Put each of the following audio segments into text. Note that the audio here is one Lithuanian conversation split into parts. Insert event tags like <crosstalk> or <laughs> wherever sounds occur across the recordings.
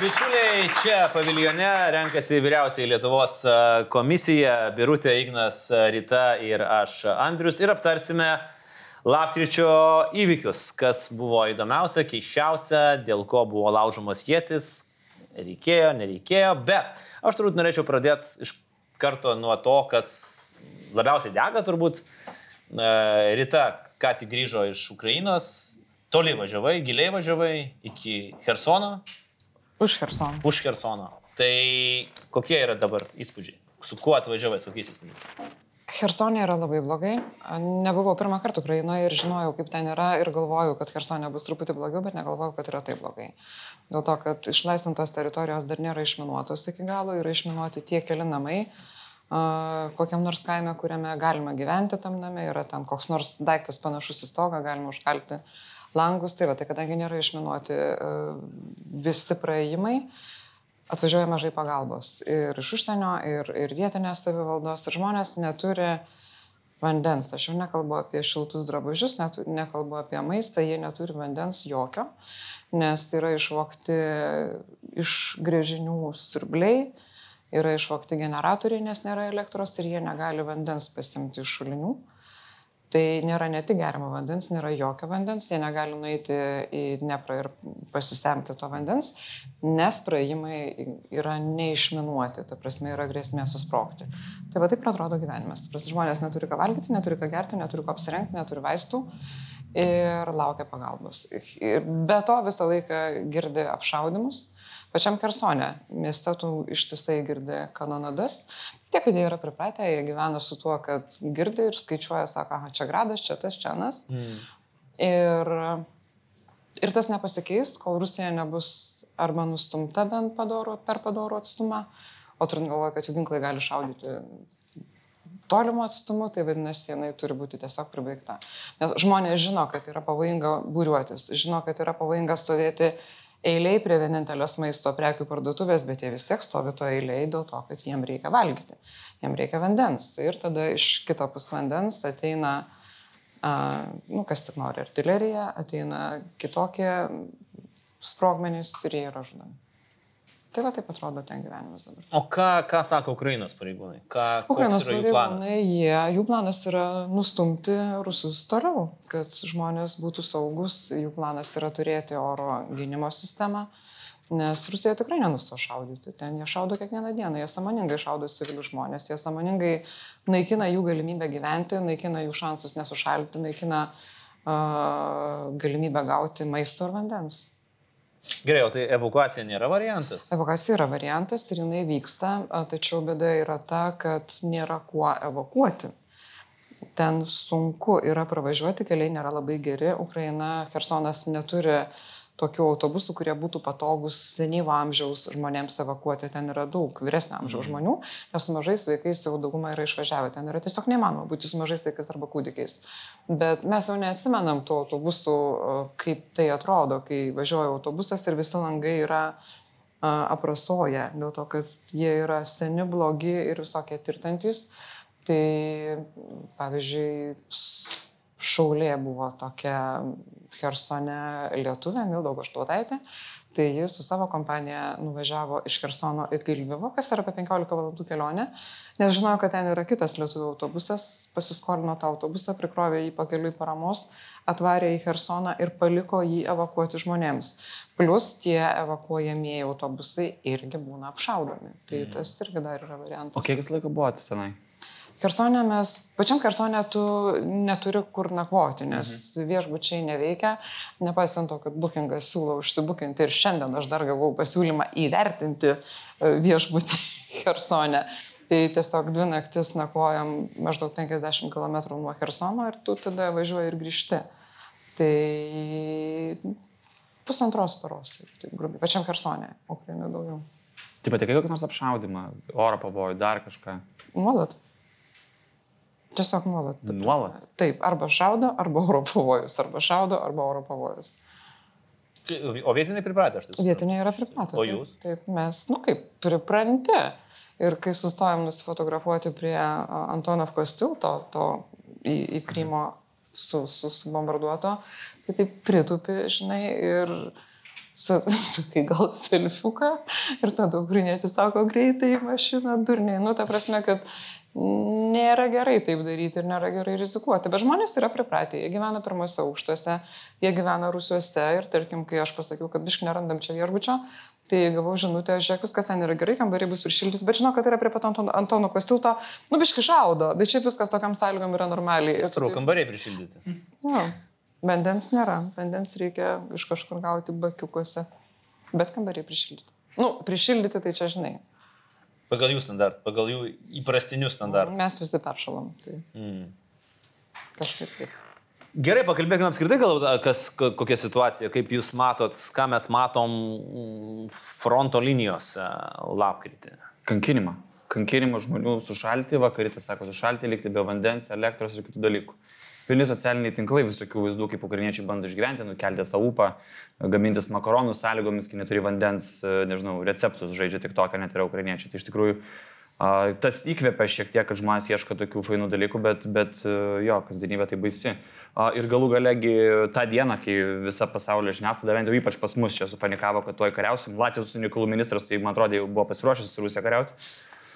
bičiuliai, čia paviljone renkasi vyriausiai Lietuvos komisija, Birutė Ignas, Rita ir aš Andrius. Ir aptarsime lapkričio įvykius, kas buvo įdomiausia, keiščiausia, dėl ko buvo laužomas jėtis, reikėjo, nereikėjo, bet aš turbūt norėčiau pradėti iš karto nuo to, kas labiausiai dega turbūt. Rita ką tik grįžo iš Ukrainos, toli važiavai, giliai važiavai iki Hersono, Už Hersoną. už Hersono. Tai kokie yra dabar įspūdžiai? Su kuo atvažiavai, su kokiais įspūdžiais? Hersonė yra labai blogai. Nebuvau pirmą kartą Ukrainoje ir žinojau, kaip ten yra ir galvojau, kad Hersonė bus truputį blogiau, bet negalvojau, kad yra taip blogai. Dėl to, kad išlaisvintos teritorijos dar nėra išminuotos iki galo, yra išminuoti tie keli namai, a, kokiam nors kaime, kuriame galima gyventi tam name, yra ten koks nors daiktas panašus į stogą, galima užkalti langus. Tai va, tai kadangi nėra išminuoti a, visi praėjimai, atvažiuoja mažai pagalbos ir iš užsienio, ir, ir vietinės savivaldos, ir žmonės neturi vandens. Aš jau nekalbu apie šiltus drabužius, netu, nekalbu apie maistą, jie neturi vandens jokio, nes yra išvokti iš grėžinių siurbliai, yra išvokti generatoriai, nes nėra elektros ir jie negali vandens pasimti iš šulinių. Tai nėra ne tik gerimo vandens, nėra jokio vandens, jie negali nueiti į Dneprą ir pasisemti to vandens, nes praėjimai yra neišminuoti, ta prasme yra grėsmė susprogti. Tai va taip atrodo gyvenimas. Ta prasme, žmonės neturi ką valgyti, neturi ką gerti, neturi ką apsirengti, neturi vaistų ir laukia pagalbos. Ir be to visą laiką girdi apšaudimus. Pačiam Kersonė mieste tu ištisai girdi kanonadas. Tie, kad jie yra pripratę, jie gyvena su tuo, kad girdi ir skaičiuoja, sako, aha, čia gradas, čia tas, čia nas. Mm. Ir, ir tas nepasikeis, kol Rusija nebus arba nustumta bent padoro, per padorų atstumą, o turint galvoje, kad jų ginklai gali šaudyti tolimo atstumu, tai vadinasi, jinai turi būti tiesiog pribaigta. Nes žmonės žino, kad yra pavojinga būriuotis, žino, kad yra pavojinga stovėti eiliai prie vienintelės maisto prekių parduotuvės, bet jie vis tiek stovi to eiliai dėl to, kad jiem reikia valgyti, jiem reikia vandens. Ir tada iš kito pus vandens ateina, a, nu, kas tik nori, artilerija, ateina kitokie sprogmenys ir jie yra žudomi. Tai va taip atrodo ten gyvenimas dabar. O ką, ką sako Ukrainos pareigūnai? Ką, Ukrainos jų planas? pareigūnai, jie, jų planas yra nustumti rusus toliau, kad žmonės būtų saugus, jų planas yra turėti oro gynimo sistemą, nes Rusija tikrai nenusto šaudyti, ten jie šaudo kiekvieną dieną, jie samoningai šaudo civilius žmonės, jie samoningai naikina jų galimybę gyventi, naikina jų šansus nesušalti, naikina uh, galimybę gauti maisto ir vandens. Gerai, o tai evakuacija nėra variantas? Evakuacija yra variantas ir jinai vyksta, tačiau bėda yra ta, kad nėra kuo evakuoti. Ten sunku yra pravažiuoti, keliai nėra labai geri. Ukraina, Hersonas neturi tokių autobusų, kurie būtų patogus senyvo amžiaus žmonėms evakuoti. Ten yra daug vyresnio amžiaus žmonių, nes su mažais vaikais jau dauguma yra išvažiavę. Ten yra tiesiog neįmanoma būti su mažais vaikais arba kūdikiais. Bet mes jau neatsimenam tų autobusų, kaip tai atrodo, kai važiuoja autobusas ir visi langai yra a, aprasoję, dėl to, kad jie yra seni, blogi ir visokie tirtantis. Tai pavyzdžiui, šaulė buvo tokia Hersone lietuvė, Milda Goštuotaitė. Tai jis su savo kompanija nuvažiavo iš Hersono iki Lvivo, kas yra apie 15 valandų kelionė, nes žinojo, kad ten yra kitas lietuvių autobusas, pasiskolino tą autobusą, prikrovė jį pakeliui paramos, atvarė į Hersoną ir paliko jį evakuoti žmonėms. Plus tie evakuojamieji autobusai irgi būna apšaudomi. Tai tas irgi dar yra variantas. O kiek jūs laiko buvote tenai? Kersonė mes, pačiam Kersonė tu neturi kur nakvoti, nes mhm. viešbučiai neveikia, nepaisant to, kad bookingas siūlo užsibukinti ir šiandien aš dar gavau pasiūlymą įvertinti e, viešbutį <laughs> Kersonė. Tai tiesiog dvi naktis nakvojam maždaug 50 km nuo Kersono ir tu tada važiuoji ir grįžti. Tai pusantros paros, taip grubiai, pačiam Kersonė, Ukrainoje daugiau. Tai patikai kokį nors apšaudimą, oro pavojų, dar kažką. Nuolat. Tiesiog nuolat. Nuolat? Taip, arba šaudo, arba oro pavojus, arba šaudo, arba oro pavojus. O vietiniai pripratę aš tai suprantu. Vietiniai yra pripratę. O taip, jūs? Taip, mes, nu kaip, pripranti. Ir kai sustojom nusifotografuoti prie Antonovkos tilto, to į, į Krymo su, su, subombarduoto, tai taip pritupi, žinai, ir sakai, <laughs> gal selfiuką ir tada ukrainietis sako greitai į mašiną, durniai. Nu, ta prasme, kad nėra gerai taip daryti ir nėra gerai rizikuoti. Bet žmonės yra pripratę, jie gyvena pirmose aukštuose, jie gyvena rusiuose ir tarkim, kai aš pasakiau, kad bišk nerandam čia viešbučio, tai gavau žinutę, žiūrėk, viskas ten yra gerai, kambariai bus prišildyti, bet žinau, kad yra prie pat Antono Kostilto, nu biški šaudo, bet šiaip viskas tokiam sąlygom yra normaliai. Svarbu, kambariai prišildyti. Na, vandens nėra, vandens reikia iš kažkur gauti bakiukuose, bet kambariai prišildyti. Nu, prišildyti tai čia žinai. Pagal jų standartą, pagal jų įprastinius standartus. Mes visi peršalom. Tai mm. Kažkaip taip. Gerai, pakalbėkime apskritai, gal, kas, kokia situacija, kaip jūs matot, ką mes matom mm, fronto linijose lapkritį. Kankinimą. Kankinimą žmonių sušalti, vakarytė sako sušalti, likti be vandens, elektros ir kitų dalykų pilni socialiniai tinklai visokių vaizdų, kaip ukrainiečiai bando išgyventi, nukelti savo upą, gamintis makaronų sąlygomis, kai neturi vandens, nežinau, receptus žaidžia tik tokia net yra ukrainiečiai. Tai iš tikrųjų tas įkvepia šiek tiek, kad žmonės ieško tokių fainų dalykų, bet, bet jo, kasdienybė tai baisi. Ir galų galegi tą dieną, kai visa pasaulio žiniasklaida, bent jau ypač pas mus čia supanikavo, kad tuoj kariausim, Latvijos reikalų ministras, tai man atrodo, jau buvo pasiruošęs su Rusija kariauti.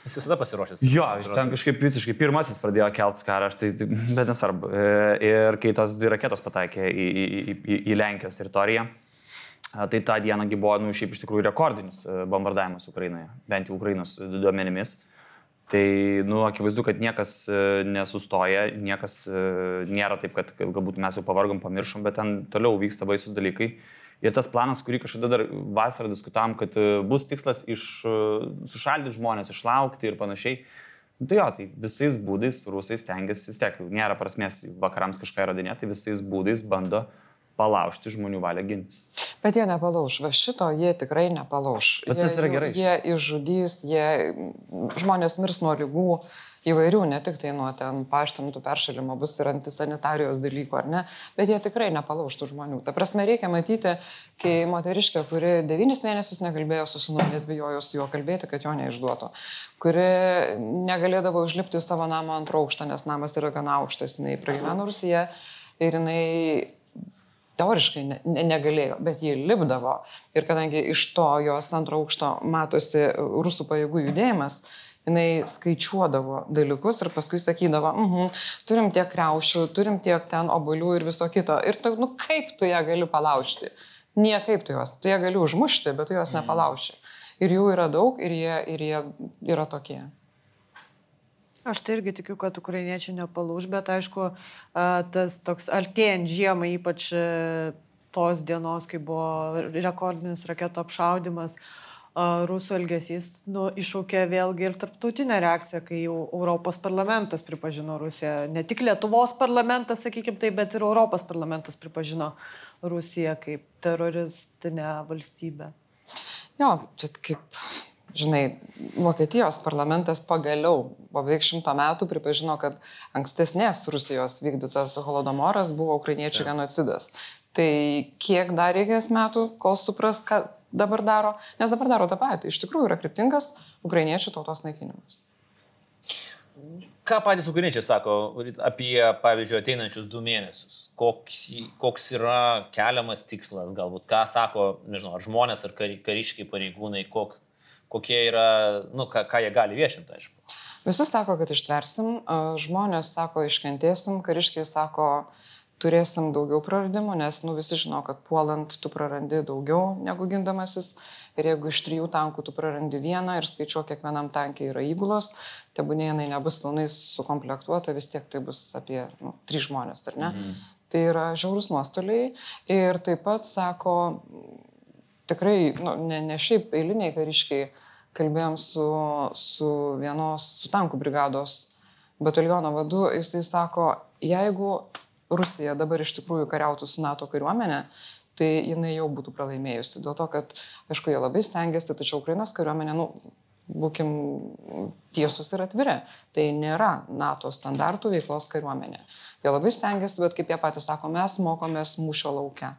Jis visada pasiruošęs. Jo, jis ten kažkaip visiškai pirmasis pradėjo kelti karą, tai, tai, bet nesvarbu. E, ir kai tos dvi raketos pataikė į, į, į, į Lenkijos teritoriją, tai tą dienągi buvo, nu, šiaip iš tikrųjų rekordinis e, bombardavimas Ukrainoje, bent jau Ukrainos duomenimis. Tai, nu, akivaizdu, kad niekas e, nesustoja, niekas nėra taip, kad galbūt mes jau pavargom, pamiršom, bet ten toliau vyksta baisus dalykai. Ir tas planas, kurį kažkada dar vasarą diskutavom, kad e, bus tikslas iš, e, sušaldyti žmonės, išlaukti ir panašiai. Nu, tai jo, tai visais būdais rusai stengiasi, vis tiek nėra prasmės vakarams kažką įrodinėti, tai visais būdais bando palaužti žmonių valią gintis. Bet jie nepalauž, va šito jie tikrai nepalauž. Bet jie, tas yra gerai. Jie išžudys, jie, žmonės mirs nuo lygų, įvairių, ne tik tai nuo ten paštamtų peršalimo, bus ir antisanitarijos dalykų, ar ne, bet jie tikrai nepalaužtų žmonių. Ta prasme, reikia matyti, kai moteriškė, kuri devynis mėnesius nekalbėjo su sunu, nes bijojo su juo kalbėti, kad jo neišduotų, kuri negalėdavo užlipti savo namą antrą aukštą, nes namas yra gana aukštas, jinai pragyveno Rusiją ir jinai teoriškai ne, ne, negalėjo, bet jie lipdavo. Ir kadangi iš to jos antro aukšto matosi rusų pajėgų judėjimas, jinai skaičiuodavo dalykus ir paskui sakydavo, uh -huh, turim tiek kreušių, turim tiek ten obolių ir viso kito. Ir ta, nu, kaip tu ją gali palaužti? Niekaip tu jos, tu ją gali užmušti, bet tu jos mhm. nepalauši. Ir jų yra daug ir jie, ir jie yra tokie. Aš tai irgi tikiu, kad ukrainiečiai nepalūž, bet aišku, tas toks artėjant žiemą, ypač tos dienos, kai buvo rekordinis raketo apšaudimas, rusų elgesys nu, iššaukė vėlgi ir tarptautinę reakciją, kai jau Europos parlamentas pripažino Rusiją. Ne tik Lietuvos parlamentas, sakykime taip, bet ir Europos parlamentas pripažino Rusiją kaip teroristinę valstybę. Jo, čia kaip, žinai, Vokietijos parlamentas pagaliau po beveik šimto metų pripažino, kad ankstesnės Rusijos vykdytas holodomoras buvo ukrainiečių genocidas. Tai kiek dar reikės metų, kol supras, kad dabar daro, nes dabar daro tą patį. Iš tikrųjų yra kryptingas ukrainiečių tautos naikinimas. Ką patys ukrainiečiai sako apie, pavyzdžiui, ateinančius du mėnesius? Koks, koks yra keliamas tikslas, galbūt ką sako, nežinau, ar žmonės, ar kariškiai pareigūnai, kok, kokie yra, nu, ką, ką jie gali viešinti, aišku. Visi sako, kad ištversim, žmonės sako, iškentėsim, kariškiai sako, turėsim daugiau praradimų, nes nu, visi žino, kad puolant tu prarandi daugiau negu gindamasis. Ir jeigu iš trijų tankų tu prarandi vieną ir skaičiuok, kiekvienam tankiai yra įgulos, tebūnė jinai nebus pilnai sukomplektuota, vis tiek tai bus apie nu, trys žmonės, ar ne? Mhm. Tai yra žiaurus nuostoliai. Ir taip pat sako, tikrai, nu, ne, ne šiaip eiliniai kariškiai, kalbėjom su, su vienos, su tankų brigados bataliono vadu, jisai sako, jeigu Rusija dabar iš tikrųjų kariautų su NATO kariuomenė, tai jinai jau būtų pralaimėjusi. Dėl to, kad, aišku, jie labai stengiasi, tačiau Ukrainos kariuomenė, nu, būkim tiesus ir atviri, tai nėra NATO standartų veiklos kariuomenė. Jie labai stengiasi, bet kaip jie patys sako, mes mokomės mūšio laukia.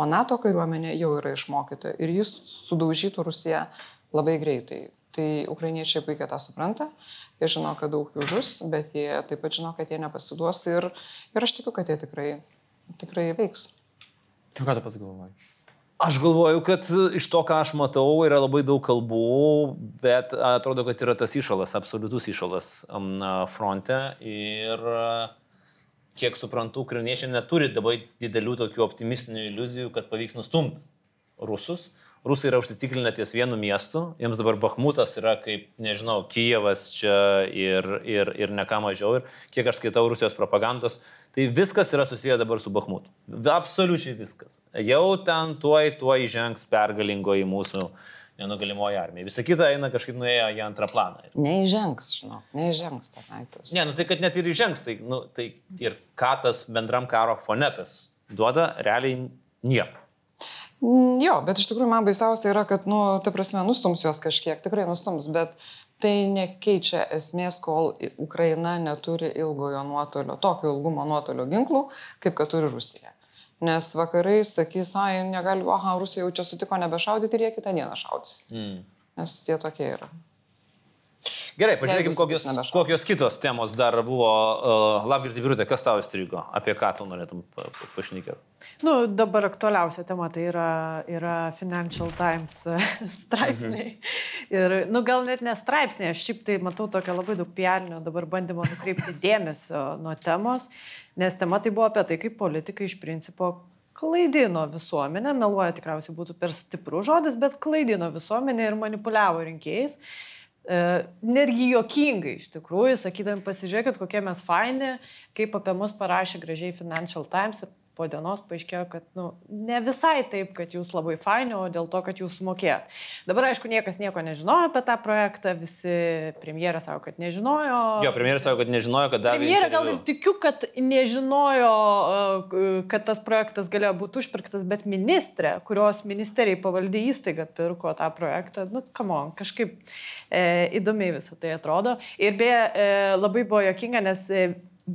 O NATO kariuomenė jau yra išmokyta ir jis sudaužytų Rusiją labai greitai. Tai ukrainiečiai puikiai tą supranta, jie žino, kad daug jų žus, bet jie taip pat žino, kad jie nepasiduos ir, ir aš tikiu, kad jie tikrai, tikrai veiks. O ką tu pats galvoji? Aš galvoju, kad iš to, ką aš matau, yra labai daug kalbų, bet atrodo, kad yra tas išalas, absoliutus išalas fronte. Ir kiek suprantu, ukrainiečiai neturi dabar didelių tokių optimistinių iliuzijų, kad pavyks nustumti rusus. Rusai yra užsitikrinę ties vienu miestu, jiems dabar Bahmutas yra kaip, nežinau, Kijevas čia ir, ir, ir ne ką mažiau. Ir kiek aš skaitau Rusijos propagandos, tai viskas yra susiję dabar su Bahmutu. Absoliučiai viskas. Jau ten tuoj, tuoj žengs pergalingo į mūsų nenugalimoji armija. Visa kita eina kažkaip nuėjo į antrą planą. Neįžengs, žinau, neįžengs tas aitas. Ne, nu tai kad net ir įžengs, tai, nu, tai ir ką tas bendram karo fonetas duoda, realiai nieko. Mm, jo, bet iš tikrųjų man baisiausia yra, kad, nu, ta prasme, nustums juos kažkiek, tikrai nustums, bet tai nekeičia esmės, kol Ukraina neturi ilgojo nuotolio, tokio ilgumo nuotolio ginklų, kaip kad turi Rusija. Nes vakarai sakys, ai, negali, aha, Rusija jau čia sutiko nebešaudyti ir jie kitą dieną šaudys. Mm. Nes jie tokie yra. Gerai, pažiūrėkime, kokios, kokios kitos temos dar buvo. Uh, Labgirdį Birutė, kas tau įstrigo? Apie ką tu norėtum pašnekėti? Nu, dabar aktualiausia tema tai yra, yra Financial Times <laughs> straipsniai. Mhm. Ir, nu, gal net ne straipsniai, aš šiaip tai matau tokią labai daug piarinio dabar bandymo nukreipti dėmesio nuo temos, nes tema tai buvo apie tai, kaip politikai iš principo klaidino visuomenę, meluoja tikriausiai būtų per stiprus žodis, bet klaidino visuomenę ir manipuliavo rinkėjais. E, netgi juokingai iš tikrųjų, sakydami, pasižiūrėkit, kokie mes faini, kaip apie mus parašė gražiai Financial Times ir po dienos paaiškėjo, kad nu, ne visai taip, kad jūs labai faini, o dėl to, kad jūs sumokėjot. Dabar, aišku, niekas nieko nežinojo apie tą projektą, visi premjerė sako, kad nežinojo. Jo, premjerė sako, kad nežinojo, kad davė. Premjerė gal ir tikiu, kad nežinojo, kad tas projektas galėjo būti užpirktas, bet ministrė, kurios ministerijai pavaldė įstaiga pirko tą projektą, nu, kamon, kažkaip e, įdomiai visą tai atrodo. Ir beje, e, labai buvo jokinga, nes e,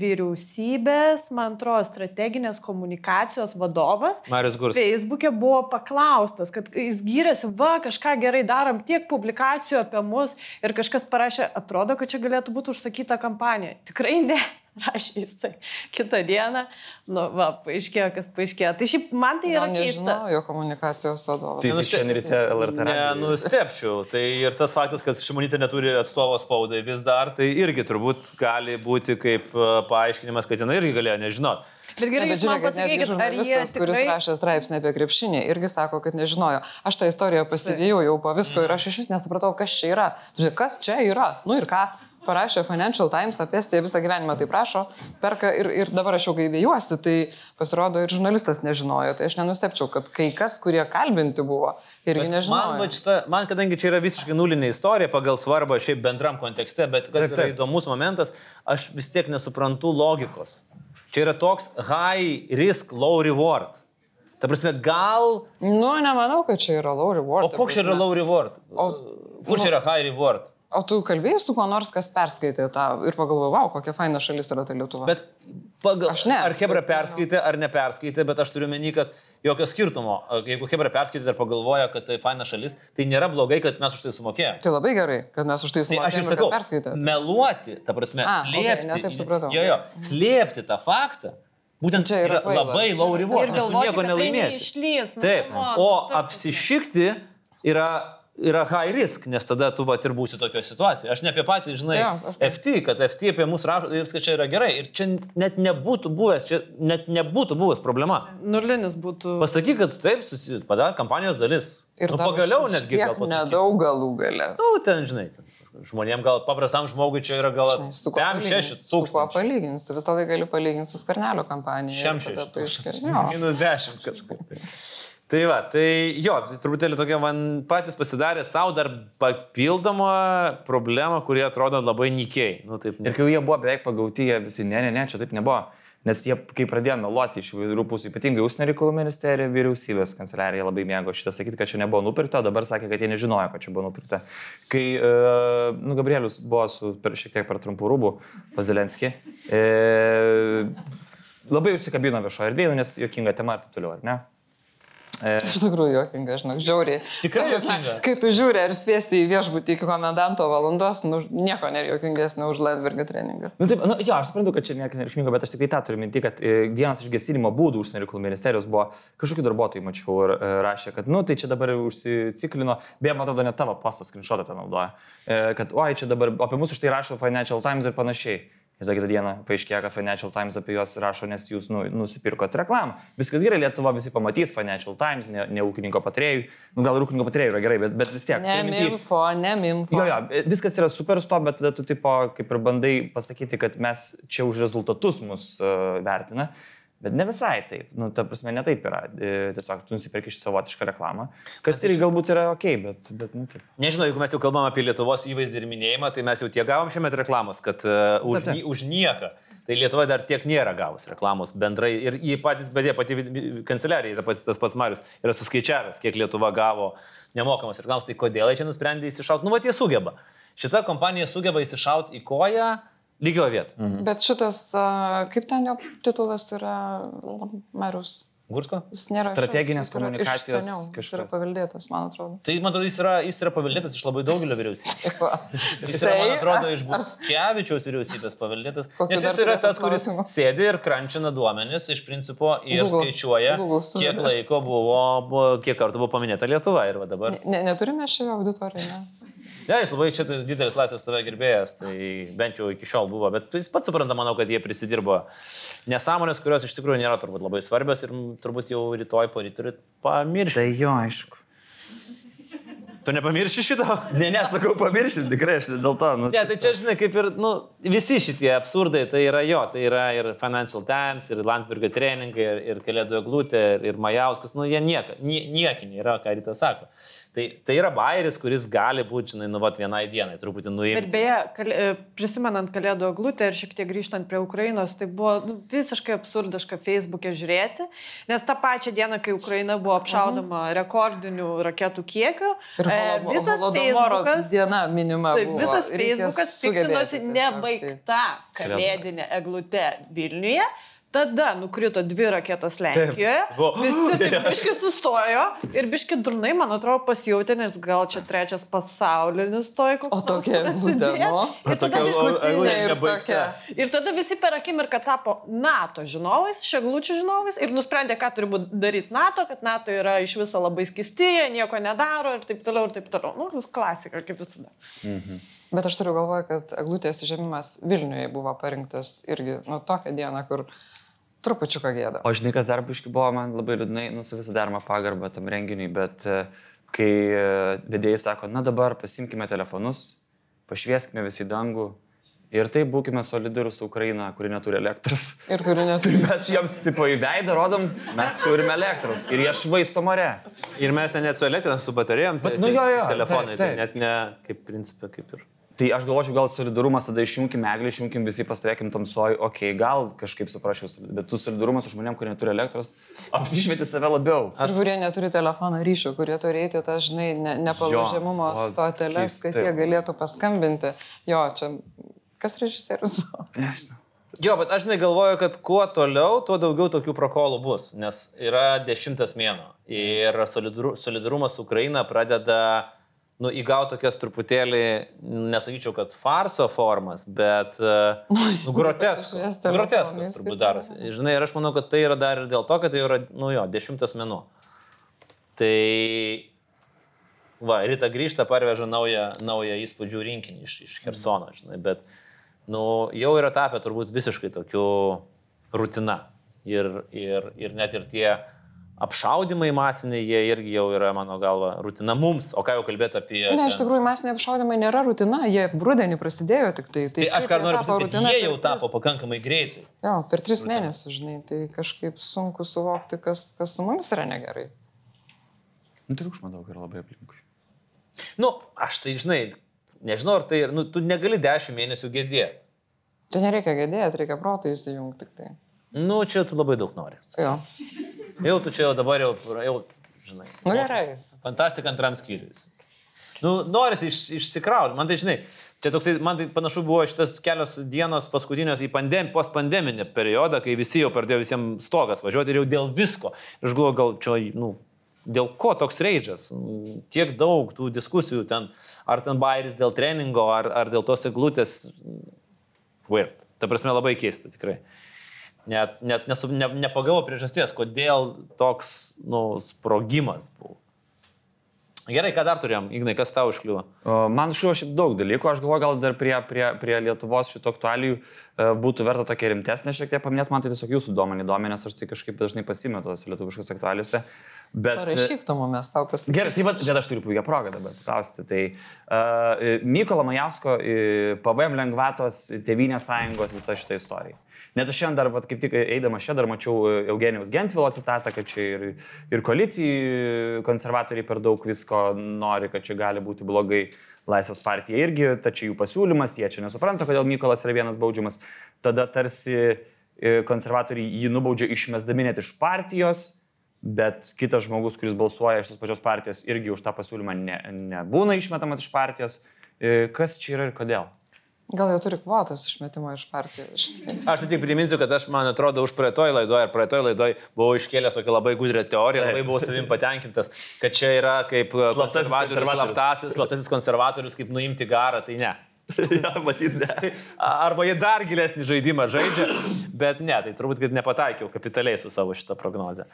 vyriausybės, man atrodo, strateginės komunikacijos vadovas Marius Gurs. Facebook'e buvo paklaustas, kad jis gyrėsi, va, kažką gerai darom, tiek publikacijų apie mus ir kažkas parašė, atrodo, kad čia galėtų būti užsakyta kampanija. Tikrai ne rašė jisai kitą dieną, nu, va, paaiškėjo, kas paaiškėjo. Tai šiaip man tai yra keista. Jo komunikacijos vadovas. Tai jis šiandien ryte LRT. Nenustepčiau. Tai ir tas faktas, kad Šimonytė neturi atstovo spaudai vis dar, tai irgi turbūt gali būti kaip e, paaiškinimas, kad jinai irgi galėjo nežinoti. Bet gerai, ne, bet žiūrėkit, pasakykit, ar jie tikrai... kuris rašė straipsnį apie krepšinį, irgi sako, kad nežinojo. Aš tą istoriją pasivėjau jau po visko ir aš iš vis nesupratau, kas čia yra. Žiūrėk, kas čia yra? Nu ir ką? Parašė Financial Times apie Estiją, visą gyvenimą tai prašo, perka ir, ir dabar aš jau kai vėjuosi, tai pasirodo ir žurnalistas nežinojo. Tai aš nenustepčiau, kad kai kas, kurie kalbinti buvo, irgi bet nežinojo. Man, šita, man, kadangi čia yra visiškai nulinė istorija pagal svarbą šiaip bendram kontekste, bet kas taip, taip. yra įdomus momentas, aš vis tiek nesuprantu logikos. Čia yra toks high risk, low reward. Ta prasme, gal... Nu, nemanau, kad čia yra low reward. O koks čia yra low reward? O, Kur nu, čia yra high reward? O tu kalbėjai su kuo nors, kas perskaitė tą ir pagalvojau, wow, kokia faina šalis yra ta Lietuva. Bet pagal... Aš ne. Ar Hebra perskaitė, ar neperskaitė, bet aš turiu menį, kad jokio skirtumo. Jeigu Hebra perskaitė ir pagalvoja, kad tai faina šalis, tai nėra blogai, kad mes už tai sumokėjome. Tai labai gerai, kad mes už tai sumokėjome. Tai aš ir sakau, perskaitė. Meluoti, ta prasme, A, slėpti. Okay, taip supratau. Jo, jo, slėpti tą faktą. Būtent čia yra, yra labai reward, nes tu nieko tai nelaimėsi. Taip, o apsišikti yra yra high risk, nes tada tu vat ir būsi tokio situacijoje. Aš ne apie patį, žinai, ja, FT, kad FT apie mus rašo, tai viskas čia yra gerai. Ir čia net nebūtų buvęs, čia net nebūtų buvęs problema. Nulinis būtų. Pasakyk, kad taip, susi... padarė kampanijos dalis. Ir nu, pagaliau netgi gal pasakyk. Nedaug galų gale. Nu, ten, žinai. Žmonėm gal paprastam žmogui čia yra gal 5-6 tūkstančių. Su kuo palyginti? Visą laiką gali palyginti su Skernelio kampanija. Šiam 6. Minus 10 kažkaip. Tai. Va, tai jo, tai truputėlį tokia man patys pasidarė savo dar papildomą problemą, kurie atrodo labai nykiai. Nu, taip, ne. Ir kai jie buvo beveik pagauti, jie visi, ne, ne, ne, čia taip nebuvo. Nes jie, kai pradėjo meluoti iš įvairių pusių, ypatingai užsienio reikalų ministerija, vyriausybės kanceliarija labai mėgo šitą sakyti, kad čia nebuvo nupirkta, dabar sakė, kad jie nežinojo, kad čia buvo nupirkta. Kai, e, nu, Gabrielius buvo su per, šiek tiek per trumpų rūbų pas Zelenskį, e, labai užsikabino viešoje erdvėje, nes jokinga tema ir taip toliau, ar ne? Iš tikrųjų, juokinga, žinok, žiauriai. Tikrai juokinga. Kai tu žiūri ir spėsti į viešbutį iki komendanto valandos, nu, nieko nėra juokingesnio už Landsbergio treningą. Na, taip, nu, jo, aš suprantu, kad čia nieko nereikšmingo, bet aš tik tą turiu minti, kad e, vienas iš gesinimo būdų užsienio reikalų ministerijos buvo kažkokių darbuotojų, mačiau, ir e, rašė, kad, nu, tai čia dabar užsiciklino, beje, man atrodo, net tavo postas screenshotą ten naudoja, e, kad, oi, čia dabar apie mus už tai rašo Financial Times ir panašiai. Ir tą kitą dieną paaiškėjo, kad Financial Times apie juos rašo, nes jūs nu, nusipirkot reklamą. Viskas gerai, Lietuva visi pamatys Financial Times, ne, ne ūkininko patrėjų. Nu, gal ūkininko patrėjų yra gerai, bet, bet vis tiek. Ne turiu minty- mimfo, ne mimfo. Jo, jo, viskas yra super su to, bet tada tu tipo kaip ir bandai pasakyti, kad mes čia už rezultatus mus uh, vertina. Bet ne visai taip. Nu, ta prasme, ne taip yra. E, Tiesiog tu nusipirki šį savotišką reklamą. Kas irgi galbūt yra ok, bet, bet nu taip. Nežinau, jeigu mes jau kalbam apie Lietuvos įvaizdį ir minėjimą, tai mes jau tiek gavom šiame reklamos, kad uh, už, taip. nie- už nieką. Tai Lietuva dar tiek nėra gavus reklamos bendrai. Ir jį patys, bet jie pati kanceliarija, ta pati- tas pats Marius, yra suskaičiavęs, kiek Lietuva gavo nemokamos reklamos. Tai kodėl jie čia nusprendė įsišauti? Nu, va, jie sugeba. Šita kompanija sugeba įsišauti į koją lygio vietą. Mhm. Bet šitas, kaip ten jo titulas yra, Marius? Gursko? Jis nėra. Strateginės šioks, jis komunikacijos seniau, Jis yra paveldėtas, man atrodo. Tai, man atrodo, jis yra, jis yra paveldėtas iš labai daugelio vyriausybių. <laughs> Va. Jis yra, man Tai, atrodo, iš <laughs> Butkevičiaus vyriausybės paveldėtas. Kokių Nes jis yra tas, kuris klausimų? sėdi ir krančina duomenis iš principo ir Google. skaičiuoja, Google kiek laiko buvo, buvo, kiek kartų buvo paminėta Lietuva. Ir va dabar. Ne, neturime šio auditoriją, ne? Jis labai čia didelis laisvės tave gerbėjas, tai bent jau iki šiol buvo, bet jis pats supranta, manau, kad jie prisidirbo nesąmonės, kurios iš tikrųjų nėra turbūt labai svarbios ir turbūt jau rytoj po ryto turit pamiršti. Tai jo, aišku. Tu nepamirši šito? Ne, nesakau pamiršti, tikrai aš dėl to. Nu, Ne, tai čia, žinai, kaip ir, nu, visi šitie absurdai, tai yra jo, tai yra ir Financial Times, ir Landsbergio treningai, ir, ir Kalėdų Eglutė, ir, ir Majauskas, nu, jie nieka, nie, niekiniai yra, ką rytas sako. Tai, tai yra bairis, kuris gali būti, žinai, nu, vat vienai dienai, truputį Bet nuimti. beje, kal, e, prisimenant Kalėdų glutę ir šiek tiek grįžtant prie Ukrainos, tai buvo nu, visiškai absurdiška Facebook'e žiūrėti, nes tą pačią dieną, kai Ukraina buvo apšaudoma rekordinių raketų kiekiu, Ir e, holo- visas Facebook'as diena minima. Taip, buvo. visas Facebookas piktinosi tiesiog, nebaigta kalėdinė eglutė Vilniuje. Tada nukrito dvi raketos Lenkijoje. Buvo. Visi taip <laughs> biški sustojo ir biški durnai, man atrodo, pasijauti, nes gal čia trečias pasaulinis toj koks. O tokia nu. Ir tada, tokia ir ir tada visi per akimirką tapo NATO žinovais, šeglučių žinovais ir nusprendė, ką turi daryti NATO, kad NATO yra iš viso labai skisti, jie nieko nedaro ir taip toliau, ir taip toliau. Nu, vis klasika, kaip visada. Bet aš turiu galvoje, kad eglutės žemimas Vilniuje buvo parinktas irgi, nu, tokią dieną, kur trupučiuką gėda. O žinai, kas dar biški buvo, man labai liūdnai, nu su visą daromą pagarbą tam renginiui, bet e, kai e, vedėjai sako, na dabar pasimkime telefonus, pašvieskime visi dangų ir taip būkime solidarus su Ukraina, kuri neturi elektros. Ir kuri neturi. <laughs> Mes jiems tipo į veidą rodom, mes turime elektros ir jie švaisto more. Ir mes ten net su elektra, su baterijom, tai, Bet, nu, jo, jo, telefonai, taip, taip. tai net ne, kaip principė, kaip ir. Tai aš galvočiau, gal solidarumas tada išjunkim eglį, išjunkim visi pastovėkim tamsoj, okei, okay, gal kažkaip suprasčiau, bet tu solidarumas su žmonėm, kurie neturi elektros, apsišvieti save labiau. Aš kurie neturi telefono ryšio, kurie turi eiti tas, žinai, ne, nepalūžiamumo Jo, o, stoteles, kad jie galėtų paskambinti. Jo, čia kas režisierius buvo? Nežinau. <laughs> Jo, bet aš negalvoju, kad kuo toliau, tuo daugiau tokių prokolų bus, nes yra dešimtas mėno ir solidaru, solidarumas su Ukraina pradeda, nu, įgauti tokias truputėlį, nesakyčiau, kad farso formas, bet <laughs> uh, nu, groteskas. Groteskas turbūt taip. darosi. Žinai, ir aš manau, kad tai yra dar ir dėl to, kad tai yra, nu jo, dešimtas mėnuo. Tai Va, ryta grįžta, parveža naują, naują įspūdžių rinkinį iš, iš Hersono, žinai, bet nu, jau yra tapę turbūt visiškai tokiu rutina. Ir, ir, ir net ir tie apšaudimai masiniai, jie irgi jau yra, mano galva, rutina mums. O ką jau kalbėti apie... Ne, iš tikrųjų, masiniai apšaudimai nėra rutina, jie rudenį prasidėjo tik tai. Tai aš kaip ką noriu pasakyti, jie jau tapo tris- pakankamai greitai. Jo, per tris rutina. mėnesius, žinai, tai kažkaip sunku suvokti, kas, kas su mumis yra negerai. Nu, triukšmo daug yra labai aplinkui. Nu, aš tai, žinai, nežinau, ar tai, nu, tu negali dešimt mėnesių gėdėti. Tai nereikia gėdėti, reikia protą įsijungti tik tai. Nu, čia tu labai daug nori. Jo. Jau tu čia jau dabar jau, jau žinai. Nu gerai. Fantastika antram skyriui. Nu, norisi iš, išsikrauti. Man tai, žinai, čia toksai, man tai panašu buvo šitas kelios dienos paskutinios į pandem, postpandeminį periodą, kai visi jau pradėjo visiems stogas važiuoti ir jau dėl visko. Ir aš galvoju, gal čia, nu, dėl ko toks reidžas? Tiek daug tų diskusijų ten, ar ten bairis dėl treningo, ar, ar dėl tos eglutės. Weird. Ta prasme labai keista tikrai. Net, net nesu, ne, nepagavo priežasties, kodėl toks nu, sprogimas buvo. Gerai, ką dar turėjom, Ignai, kas tau užkliuvo? Man šiuo šiaip daug dalykų, aš galvoju, gal dar prie, prie, prie Lietuvos šito aktualijų e, būtų verta tokia rimtesnė šiek tiek paminėti, man tai tiesiog jūsų duomenį domė, nes aš tai kažkaip dažnai pasimetu tose lietuviškos aktualijose. Bet... Parašyk tu mums, tau pasakysiu. Gerai, tai va, bet aš turiu puikią progą dabar klausti. Tai uh, Mykolo Majasko uh, PVM lengvatos, Tevinės sąjungos, visa šita istorija. Nes aš šiandien dar, vat, kaip tik eidama čia, dar mačiau Eugenijos Gentvilo citatą, kad čia ir, ir koalicijai konservatoriai per daug visko nori, kad čia gali būti blogai. Laisvės partija irgi, tačiau jų pasiūlymas, jie čia nesupranta, kodėl Mykolas yra vienas baudžiamas. Tada tarsi konservatoriai jį nubaudžia išmesdami net iš partijos, bet kitas žmogus, kuris balsuoja iš tos pačios partijos, irgi už tą pasiūlymą ne, nebūna išmetamas iš partijos. Kas čia yra ir kodėl? Gal jau turi kvotas išmetimo iš partijos. Aš tik priminsiu, kad aš, man atrodo, už praeitoj laidoj ir praeitoj laidoj buvau iškėlęs tokią labai gudrę teoriją, labai buvau savim patenkintas, kad čia yra kaip konservatorius, slaptasis, slaptasis konservatorius, kaip nuimti garą, tai ne. <laughs> ja, matyt, ne. Tai, arba jie dar gilesnį žaidimą žaidžia, bet ne, tai turbūt, kad nepataikiau kapitaliai su savo šitą prognozę.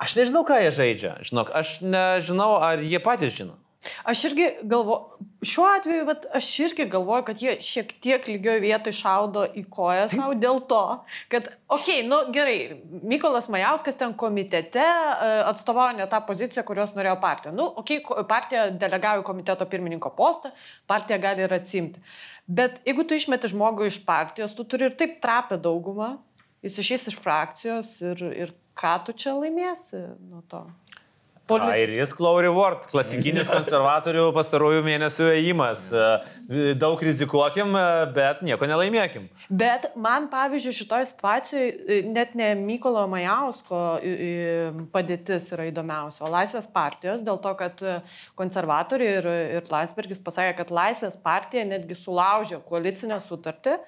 Aš nežinau, ką jie žaidžia, žinok, aš nežinau, ar jie patys žino. Aš irgi galvoju, šiuo atveju, vat, aš irgi galvoju, kad jie šiek tiek lygioje vietoje šaudo į koją savo dėl to, kad, okei, okay, nu gerai, Mykolas Majauskas ten komitete e, atstovauja ne tą poziciją, kurios norėjo partija. Nu, okei, okay, partija delegavo komiteto pirmininko postą, partija gali ir atsimti. Bet jeigu tu išmeti žmogų iš partijos, tu turi ir taip trapę daugumą, jis išės iš frakcijos ir, ir ką tu čia laimėsi nuo to? A, ir jis Claury Ward, klasikinis <laughs> konservatorių pastarųjų mėnesių ėjimas. E, daug rizikuokim, e, bet nieko nelaimėkim. Bet man, pavyzdžiui, šitoje situacijoje e, net ne Mykolo Majausko padėtis yra įdomiausia, o Laisvės partijos, dėl to, kad konservatoriai ir, ir Landsbergis pasakė, kad Laisvės partija netgi sulaužė koalicinę sutartį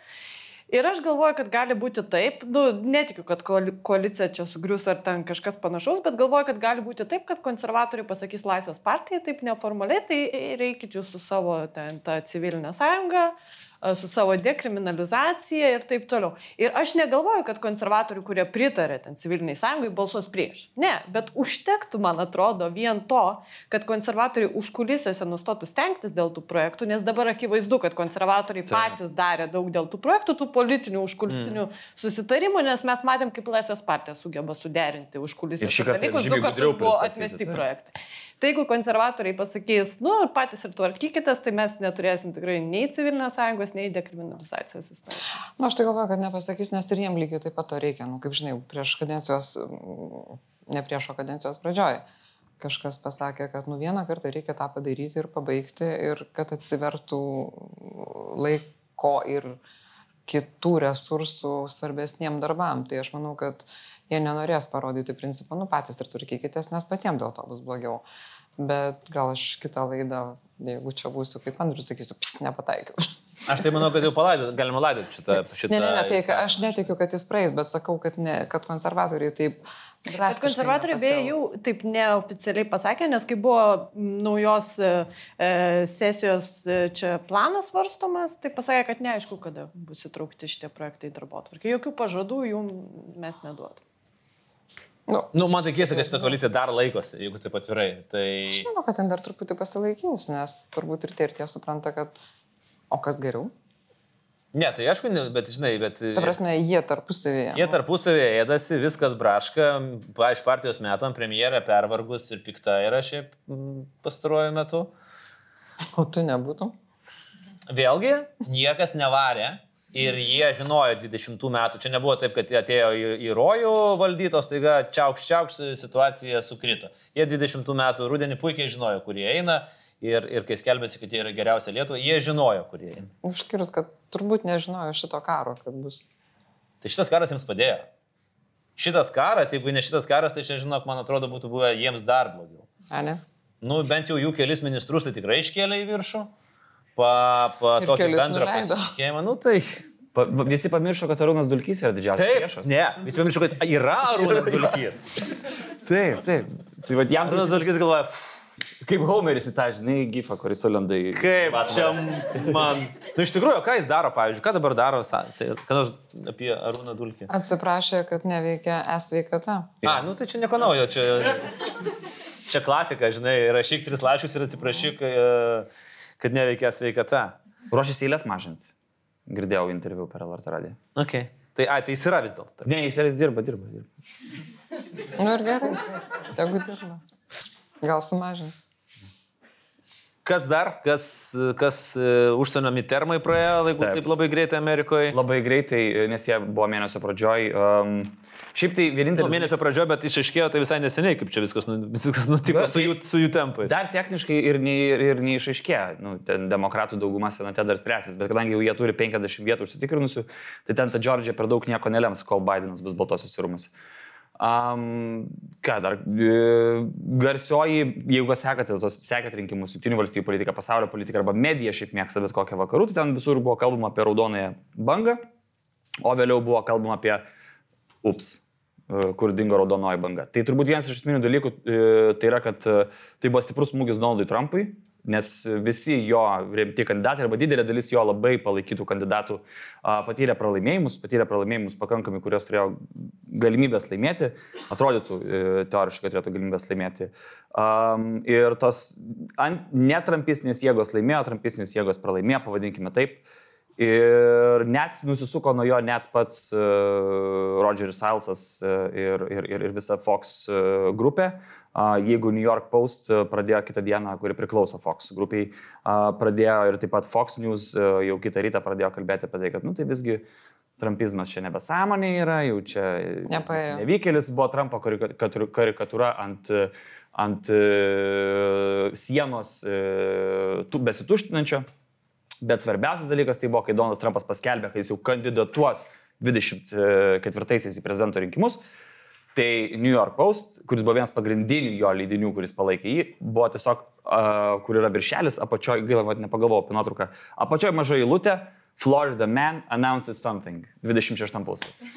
Ir aš galvoju, kad gali būti taip, nu, netikiu, kad koalicija čia sugrius ar ten kažkas panašaus, bet galvoju, kad gali būti taip, kad konservatoriai pasakys Laisvės partijai taip neformaliai, tai reikit jūs su savo ten tą civilinę sąjungą, su savo dekriminalizacija ir taip toliau. Ir aš negalvoju, kad konservatorių, kurie pritarė ten civiliniai sąjungai, balsuos prieš. Ne, bet užtektų, man atrodo, vien to, kad konservatoriai užkulisiuose nustotų stengtis dėl tų projektų, nes dabar akivaizdu, kad konservatoriai tai. patys darė daug dėl tų projektų, tų politinių užkulisinių mm. susitarimų, nes mes matėm, kaip Laisvės partija sugeba suderinti užkulisius dalykus, du kartus buvo atmesti projektai. Tai jeigu konservatoriai pasakys, nu, patys ir tvarkykitės, tai mes neturėsim tikrai nei civilinės sąjungos, nei dekriminalizacijos įstatymų. Na, nu, aš tai galvoju, kad nepasakys, nes ir jiem lygiai taip pat to reikia, nu, kaip žinai, prieš kadencijos, ne prieš kadencijos pradžioj. Kažkas pasakė, kad nu vieną kartą reikia tą padaryti ir pabaigti ir kad atsivertų laiko ir kitų resursų svarbesniem darbam. Tai aš manau, kad uh, jie nenorės parodyti principą, nu patys ir tvarkykitės, nes patiems dėl to bus blogiau. Bet gal aš kitą laidą, jeigu čia būsiu kaip Andrius, sakysiu, nepataikiau. Aš tai manau, kad jau palaidot, galima laidoti šitą. <laughs> šitą ne, ne, ne, tai įstatymą. aš netikiu, kad jis praeis, bet sakau, kad, ne, kad konservatoriai taip Bet konservatoriai beje jau taip neoficialiai pasakė, nes kai buvo naujos e, e, sesijos e, čia planas varstomas, tai pasakė, kad neaišku, kada bus įtraukti šitie projektai į darbo atvarkį. Jokių pažadų jų mes neduodam. Nu, nu, man tai keista, kad šitą koaliciją dar laikosi, jeigu taip atvirai. Tai... Aš manau, kad ten dar truputį pasilaikys, nes turbūt ir tie ir tie supranta, kad o kas geriau? Ne, tai aišku, bet žinai, bet... Ta prasme, jie tarpusavėje. Jie tarpusavėje ėdasi, viskas braška, iš partijos metam premjerė pervargus ir pikta yra šiaip pastaruoju metu. O tu nebūtum? Vėlgi, niekas nevarė Ir jie žinojo 20 metų, čia nebuvo taip, kad atėjo į, į rojų valdytos, taiga čiaukš čiaukš situacija sukrito. Jie 20 metų rudenį puikiai žinojo, kur jie eina ir, ir kai skelbėsi, kad jie yra geriausia Lietuva, jie žinojo, kur jie eina. Išskyrus, kad turbūt nežinojo šito karo, kad bus. Tai šitas karas jiems padėjo. Šitas karas, jeigu ne šitas karas, tai čia, žinok, man atrodo, būtų buvę jiems dar blogiau. A, ne? Nu, bent jau jų kelis ministrus tai tikrai iškėlė į viršų pa, pa tokį bendrą pasitikėjimą. Nu, tai... Pa, visi pamiršo, kad Arūnas Dulkys yra didžiausias priešas. Ne, visi pamiršo, kad yra Arūnas Dulkys. <laughs> Taip, taip. Tai vad jam Arūnas tas Dulkis galvoja, "Pff, kaip Homeris į tą, žinai, gifą, kuris sulenda į... kaip čia man. Na, iš tikrųjų, ką jis daro, pavyzdžiui, ką dabar daro, ką nors apie Arūną Dulkį? Atsiprašė, kad neveikia e-sveikata. A, nu tai čia nieko naujo, čia, čia klasika, žinai, rašyk tris laiškus ir atsiprašyk, e, kad neveikia sveikata. Ruošiasi eilės mažinti. Girdėjau interviu per LRT radiją. Okay. Tai, ai, tai jis yra vis dėlto. Ne, jis ir dirba, dirba, dirba. Nu ir gerai. Tegu dirba. Gal sumažins. Kas dar, kas, kas e, užsienio mitermai praėjo, laikų Taip. taip labai greitai Amerikoje? Labai greitai, nes jie buvo mėnesio pradžioj. Um, šiaip tai Nu, vienintelis... mėnesio pradžioje, bet išaiškėjo tai visai neseniai, kaip čia viskas, nu, viskas nutiko su tai- jų, su jų tempais. Dar techniškai ir, nei, ir neišaiškėjo, nu, ten demokratų dauguma senate dar spręsis, bet kadangi jau jie turi 50 vietų užsitikrinusių, tai ten ta Džordžija per daug nieko nelems, kol Bidenas bus baltosios rūmus. Um, ką dar? E, Garsioji, jeigu sekate, tos sekate rinkimus, jungtinių valstybių politiką, pasaulio politiką arba medija šiaip mėgsta bet kokią vakarų, tai ten visur buvo kalbama apie raudonąją bangą, o vėliau buvo kalbama apie ups, kur dingo raudonoji banga. Tai turbūt vienas iš esminių dalykų e, tai yra, kad e, tai buvo stiprus smūgis Donaldui Trumpui, nes visi jo rimti kandidatai arba didelė dalis jo labai palaikytų kandidatų patyrė pralaimėjimus, patyrė pralaimėjimus pakankamai, kurios turėjo galimybės laimėti, atrodytų e, teoriškai turėtų galimybės laimėti. Ir tos netrampistinės jėgos laimėjo, trampistinės jėgos pralaimėjo, pavadinkime taip. Ir net nusisuko nuo jo net pats uh, Rogeris Silesas uh, ir, ir, ir, visa Fox uh, grupė. Uh, jeigu New York Post pradėjo kitą dieną, kuri priklauso Fox grupiai, uh, pradėjo ir taip pat Fox News uh, jau kitą rytą pradėjo kalbėti apie tai, kad, nu tai visgi Trumpizmas čia nebesąmonė yra, jau čia nevykėlis buvo Trumpo karikatūra, ant, ant sienos besituštinančio. Bet svarbiausias dalykas tai buvo, kai Donaldas Trumpas paskelbė, kad jis jau kandidatuos 24-aisiais į prezidento rinkimus. Tai New York Post, kuris buvo vienas pagrindinių jo leidinių, kuris palaikė jį, buvo tiesiog, uh, kur yra viršelis, apačioje, gaila, vat nepagalvojau apie nuotrauką, apačioje maža eilutė, Florida man announces something, 26 puslapį.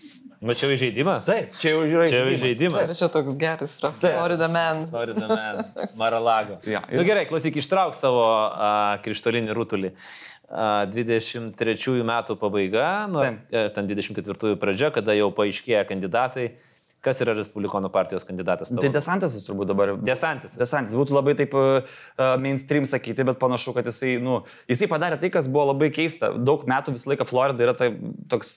<laughs> Bet čia jau įžeidimas? Taip, čia jau yra Čia jau įžeidimas. įžeidimas. Ir čia toks geras, Florida man. Florida man, Maralago. <laughs> Jo, ir- Na nu, gerai, klausyk, ištrauk savo a, krištolinį rutulį. A, 23 metų pabaiga, nu, Taip. e, ten 24 pradžia, kada jau paaiškėja kandidatai. Kas yra Respublikonų partijos kandidatas? Tavo? Tai Desantas turbūt dabar. Desantis. Desantis būtų labai taip uh, mainstream sakyti, bet panašu, kad jisai, nu, jisai padarė tai, kas buvo labai keista. Daug metų visą laiką Florida yra tai, toks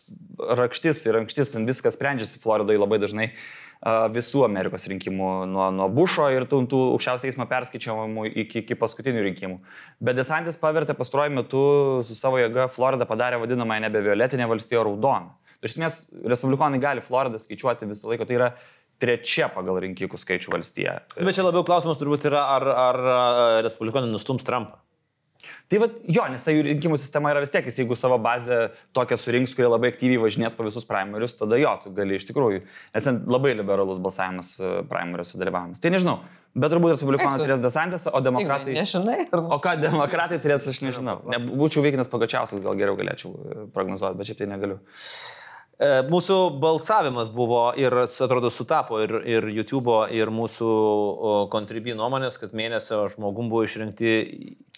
rakštis ir ankštis, ten viskas sprendžiasi Floridoje labai dažnai uh, visų Amerikos rinkimų, nuo, nuo Bušo ir tų, tų aukščiausio teismo perskaičiavimų iki, iki paskutinių rinkimų. Bet Desantis pavertė pastaruoju metu su savo jėga Floridą padarė vadinamąją nebe violetinę valstiją raudoną. Iš esmės, respublikonai gali Floridą skaičiuoti visą laiką, tai yra trečia pagal rinkikų skaičių valstija. Bet čia labiau klausimas turbūt yra, ar, ar a, Respublikonai nustums Trumpą. Tai va, jo, nes ta jų rinkimų sistema yra vis tiek, jis jeigu savo bazę tokią surinks, kurie labai aktyviai važinės po visus primarius, tada jo, tu gali iš tikrųjų, nes ten labai liberalus balsavimas primariuose dalyvavimas. Tai nežinau, bet turbūt respublikonai Eik tu. turės desantęs, o demokratai... Nežinai. ar- O ką demokratai turės, aš nežinau. Nebūčiau veikinas pagačiausias, gal geriau galėčiau e, prognozuoti, bet šiaip tai negaliu. E, Mūsų balsavimas buvo ir, atrodo, sutapo ir, ir YouTube, ir mūsų kontribį nuomonės, kad mėnesio žmogum buvo išrinkti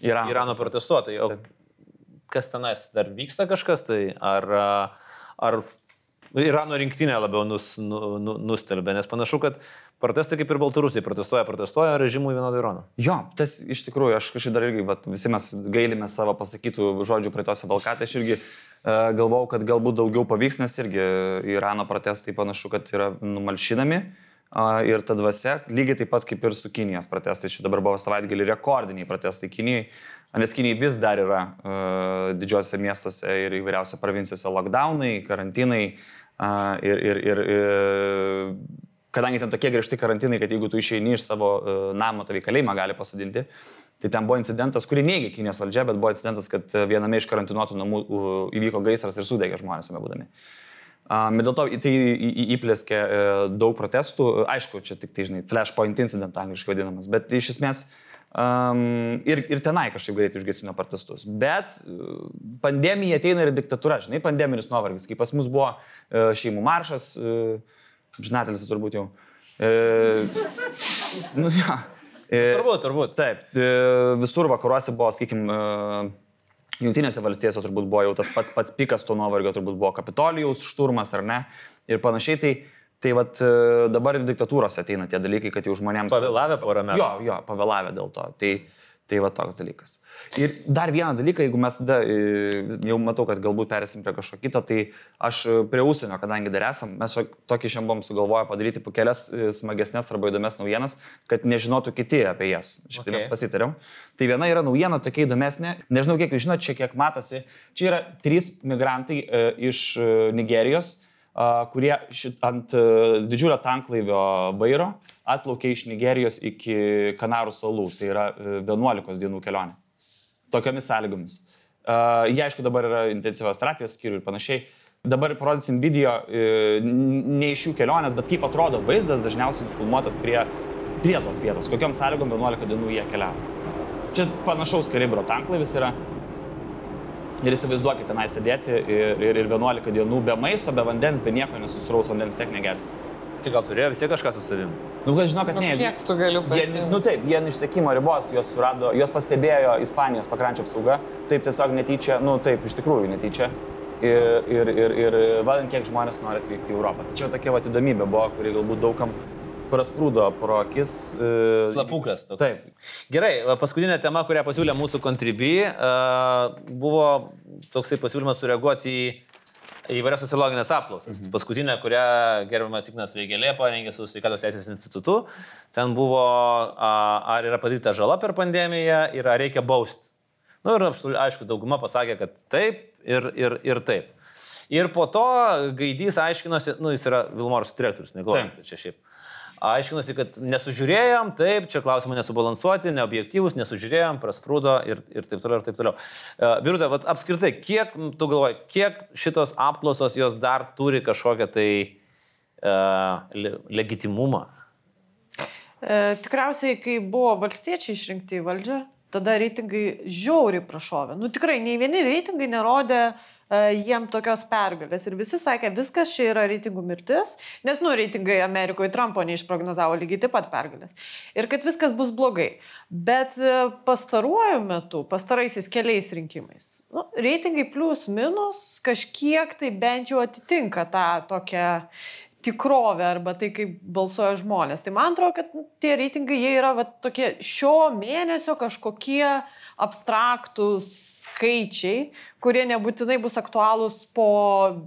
Irano Irano protestuotojai. O kas tenais dar vyksta kažkas, tai ar, ar Irano rinktinė labiau nus, nu, nu, nustelbė, nes panašu, kad protestai kaip ir Baltarusiai protestuoja, protestuoja, režimui vienodai Irano. Jo, tas iš tikrųjų, aš kažkaip dar irgi, vat, visi mes gailime savo pasakytų žodžių praeitose balkatė, aš irgi uh, galvau, kad galbūt daugiau pavyks, nes irgi Irano protestai panašu, kad yra numalšinami. Uh, ir ta dvasia, lygiai taip pat kaip ir su Kinijos protestai, čia dabar buvo savaitgalį rekordiniai protestai Kinijai, nes Kinijai vis dar yra uh, didžiosiuose miestuose ir įvairiausiose provincijose lockdownai, karantinai uh, ir, ir, ir, ir kadangi ten tokie griežti karantinai, kad jeigu tu išeini iš savo uh, namo, tavį kalėjimą gali pasodinti, tai ten buvo incidentas, kurį neigia Kinijos valdžia, bet buvo incidentas, kad uh, viename iš karantinuotų namų įvyko gaisras ir sudegė žmonės jame būdami. Ir dėl to tai įplėskė uh, daug protestų, aišku, čia tik tai, žinai, flashpoint incident angliškai vadinamas, bet iš esmės um, ir, ir tenai kažkaip greitai užgesino protestus. Bet pandemija ateina ir diktatūra, žinai, pandeminis nuovargis, kai pas mus buvo šeimų maršas, uh, žinatelis turbūt jau. E, nu, ja. E, Turbūt, turbūt. Taip, e, visur vakaruose buvo, sakykime, Junktinėse valstijose turbūt buvo jau tas pats pats pikas to nuovargio, turbūt buvo Kapitolijos šturmas ar ne ir panašiai. Tai, tai vat, e, dabar ir diktatūros ateina tie dalykai, kad jau žmonėms... Pavėlavę porą metų. Jo, jo, pavėlavę dėl to. Tai, tai va toks dalykas. Ir dar vieną dalyką, jeigu mes da, e, jau matau, kad galbūt perėsim prie kažko kito, tai aš e, prie užsienio, kadangi dar esam, mes tokį šiandien buvom sugalvoję padaryti po kelias e, smagesnės arba įdomias naujienas, kad nežinotų kiti apie jas. Šiaip tai Okay. mes pasitarėm. Tai viena yra naujiena tokia įdomesnė, nežinau kiek jūs žinote, čia kiek matosi. Čia yra trys migrantai e, iš Nigerijos, kurie šit, ant didžiulio tanklaivio vairo atplaukė iš Nigerijos iki Kanarų salų. Tai yra e, 11 dienų kelionė. Tokiomis sąlygomis. Uh, jie, aišku, dabar yra intensyvios terapijos skyrių ir panašiai. Dabar parodysim video n- ne iš jų kelionės, bet kaip atrodo vaizdas, dažniausiai filmuotas prie, prie tos vietos, kokiam sąlygom 11 dienų jie keliavo. Čia panašaus kalibro tanklaivis yra. Ir įsivaizduokite tenai sėdėti ir, ir, ir 11 dienų be maisto, be vandens, be nieko, nes susiraus vandens tiek negers. Tai gal turėjo vis tiek kažką su savimi. Nu, kad žinau, kad Nu, ne. kiek tu gali Jie, pasiimti? nu taip, jie iš sėkimo ribos, juos surado, juos pastebėjo Ispanijos pakrančio apsauga, taip tiesiog netyčia, nu taip, iš tikrųjų netyčia. Ir, ir, ir, ir vadant, kiek žmonės nori atvykti į Europą. Čia jau tokia va įdomybė buvo, kuri galbūt daugam prasprūdo pro akis. e, Slapukas toks. Taip. Gerai, paskutinė tema, kurią pasiūlė mūsų kontribį, uh, buvo toksai pasiūlymas sureaguoti į įvairias sociologinės apklausas. Mhm. Paskutinė, kurią gerbiamas Ignas Veigelė parengė su Sveikatos teisės institutu, ten buvo, uh, ar yra padaryta žala per pandemiją ir ar reikia bausti. Na nu, ir aišku, dauguma pasakė, kad taip ir, ir, ir taip. Ir po to Gaidys aiškinosi, nu jis yra Vilmorus direktorius, negalvoju, čia šiaip. Aiškinosi, kad nesužiūrėjom, taip, čia klausimai nesubalansuoti, neobjektyvus, nesužiūrėjom, prasprūdo ir, ir taip toliau, ir taip toliau. Uh, Birutė, apskritai, kiek, tu galvoji, kiek šitos apklausos jos dar turi kažkokią tai uh, le, legitimumą? E, tikriausiai, kai buvo valstiečiai išrinkti į valdžią, tada reitingai žiauriai prašovė. Nu tikrai, nei vieni reitingai nerodė e, jiem tokios pergalės. Ir visi sakė, viskas čia yra reitingų mirtis, nes, nu, reitingai Amerikoje Trumpo neišprognozavo lygiai taip pat pergalės. Ir kad viskas bus blogai. Bet e, pastaruoju metu, pastaraisiais keliais rinkimais, nu, reitingai plus minus kažkiek tai bent jau atitinka tą tokią tikrovę arba tai, kaip balsuoja žmonės. Tai man atrodo, kad nu, tie reitingai jie yra va, tokie šio mėnesio kažkokie abstraktus skaičiai, kurie nebūtinai bus aktualūs po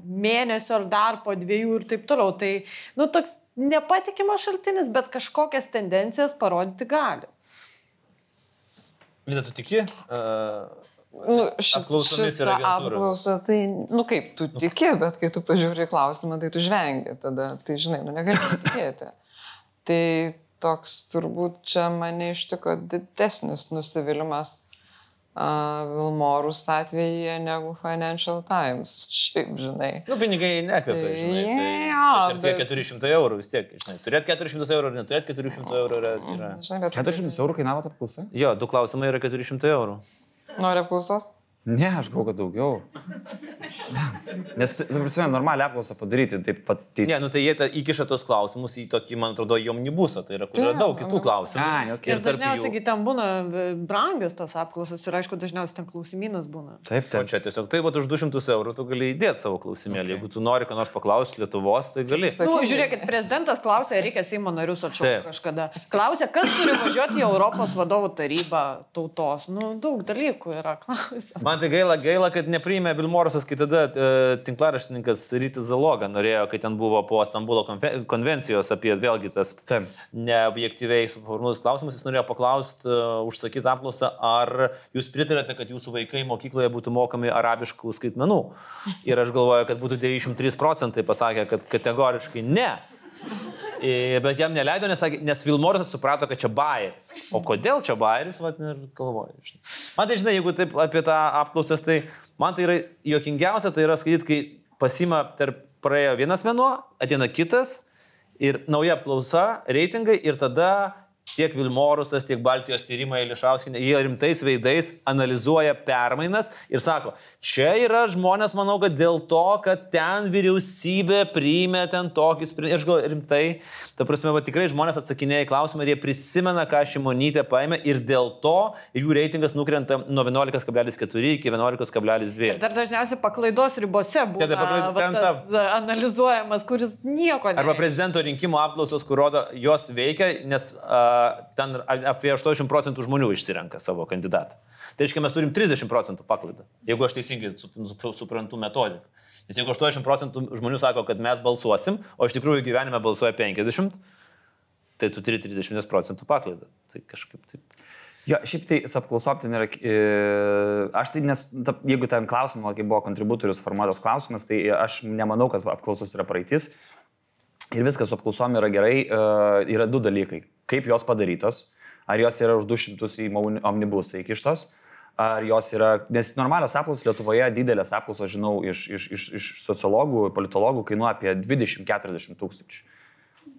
mėnesio ar dar po dviejų ir taip toliau. Tai, nu, toks nepatikimas šaltinis, bet kažkokias tendencijas parodyti gali. Vida, tu tiki? Uh, Nu, Apklausomis ir šitą agentūromis. apklausą, tai, nu kaip, tu tiki, bet kai tu pažiūri klausimą, tai tu žvengi tada, tai žinai, nu negali <laughs> tikėti. Tai toks turbūt čia mane ištiko didesnis nusivylimas uh, Vilmorus atveju negu Financial Times. Šiaip, žinai. nu, pinigai nekvepia, žinai. Tai, Jo, tai tie bet- 400 eurų vis tiek, žinai. Turėt 400 eurų ar neturėt 400 eurų yra... yra... Žinai, bet 400 eurų kainavo ta apklausa? Jo, du klausimai yra 400 eurų. Nori apklausos? Ne, aš galvoju, kad daugiau. Ne. Nes, prasme, normalią apklausą padaryti, taip pat teisė. Ne, nu tai jie ta, įkiša tos klausimus į tokį, man atrodo, į omnibusą, tai yra, kur yra Taip, daug kitų klausimų. Ai, okay. Tarp dažniausiai jų- ten būna e, brangios tos apklausos ir aišku, dažniausiai ten klausimynas būna. Taip, O taip. čia tiesiog taip, pat už 200 eurų tu gali įdėti savo klausimėlį. Okay. Jeigu tu nori ką nors paklausti Lietuvos, tai gali. Sakyk. Nu, žiūrėkit, prezidentas klausė, reikia Seimo narius atšaukti kažkada. Klausė, kas turi važiuoti į Europos vadovų tarybą tautos. Nu, daug dalykų yra klausimas. Man tai gaila, gaila, kad nepriėmė Vilmorusas, kai tada e, tinklaraštininkas Rytis Zaloga norėjo, kai ten buvo po Stambulo konvencijos apie vėlgi tas Taip. neobjektyviai suformuotus klausimus, jis norėjo paklausti, uh, užsakyti apklausą, ar jūs pritarėte, kad jūsų vaikai mokykloje būtų mokami arabiškų skaitmenų. Ir aš galvoju, kad būtų 93 procentai pasakė, kad kategoriškai ne. E, Bet jam neleido, nes, nes Vilmorisas suprato, kad čia bairis. O kodėl čia bairis, vad ir galvoju. Man tai, žinai, jeigu taip apie tą apklausas, tai man tai yra juokingiausia, tai yra skaityti, kai pasima tarp praėjo vienas mėnuo, ateina kitas ir nauja apklausa, reitingai ir tada tiek Vilmorusas, tiek Baltijos tyrimai Lišauskinė, jie rimtais veidais analizuoja permainas ir sako, čia yra žmonės, manau, kad dėl to, kad ten vyriausybė priėmė ten tokį sprendimą, aš gal rimtai, ta prasme, va, tikrai žmonės atsakinėja į klausimą ir jie prisimena, ką Šimonytė paėmė ir dėl to jų reitingas nukrenta nuo 11,4 iki 11,2. Ir dar dažniausiai paklaidos ribose būna tai paklaid- va, tas analizuojamas, kuris nieko Arba nereiškia. prezidento rinkimų apklausos, kur rodo, jos veikia, nes uh, ten apie 80 procentų žmonių išsirenka savo kandidatą. Tai reiškia, mes turim 30 procentų paklaidą, jeigu aš teisingai su- suprantu metodiką. Nes jeigu 80 procentų žmonių sako, kad mes balsuosim, o iš tikrųjų gyvenime balsuoja 50, tai tu turi 30 procentų paklaidą. Tai kažkaip taip. Jo, šiaip tai su apklausom ten yra, e, aš tai, nes ta, jeigu ten klausimą, kai buvo kontributorius formuotas klausimas, tai aš nemanau, kad apklausos yra praeitis. Ir viskas su apklausom yra gerai, e, yra du dalykai. Kaip jos padarytos, ar jos yra už 200 į omnibusą įkištos, ar jos yra, nes normalios apklausos Lietuvoje, didelės apklausos, žinau, iš, iš, iš, iš sociologų, politologų kainuoja apie 20-40 tūkstančių.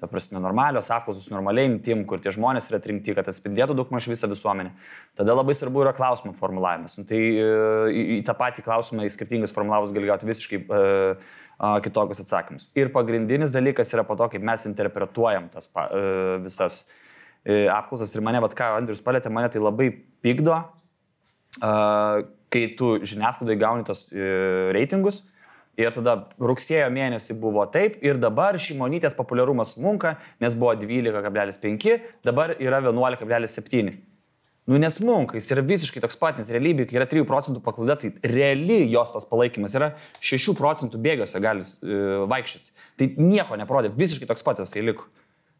Ta prasme, normalios apklausos, normaliai imtim, kur tie žmonės yra atrinkti, kad atspindėtų daug maž visą visuomenę. Tada labai svarbu yra klausimų formulavimas. Nu, tai e, į, į tą patį klausimą, į skirtingus formulavus gali gauti visiškai a, kitokius atsakymus. Ir pagrindinis dalykas yra po to, kaip mes interpretuojam tas pa, e, visas e, apklausas. Ir mane, vad ką Andrius palėtė, mane tai labai pykdo, kai tu žiniasklaidai gauni tos e, reitingus. Ir tada rugsėjo mėnesį buvo taip ir dabar šimonytės populiarumas smunka, nes buvo 12,5, dabar yra 11,7. Nu nesmunka, jis yra visiškai toks pat, nes realybėje, kai yra 3 procentų paklaida, tai reali jos tas palaikymas yra 6 procentų bėgiuose gali e, vaikščioti. Tai nieko neparodė, visiškai toks pat jisai liko.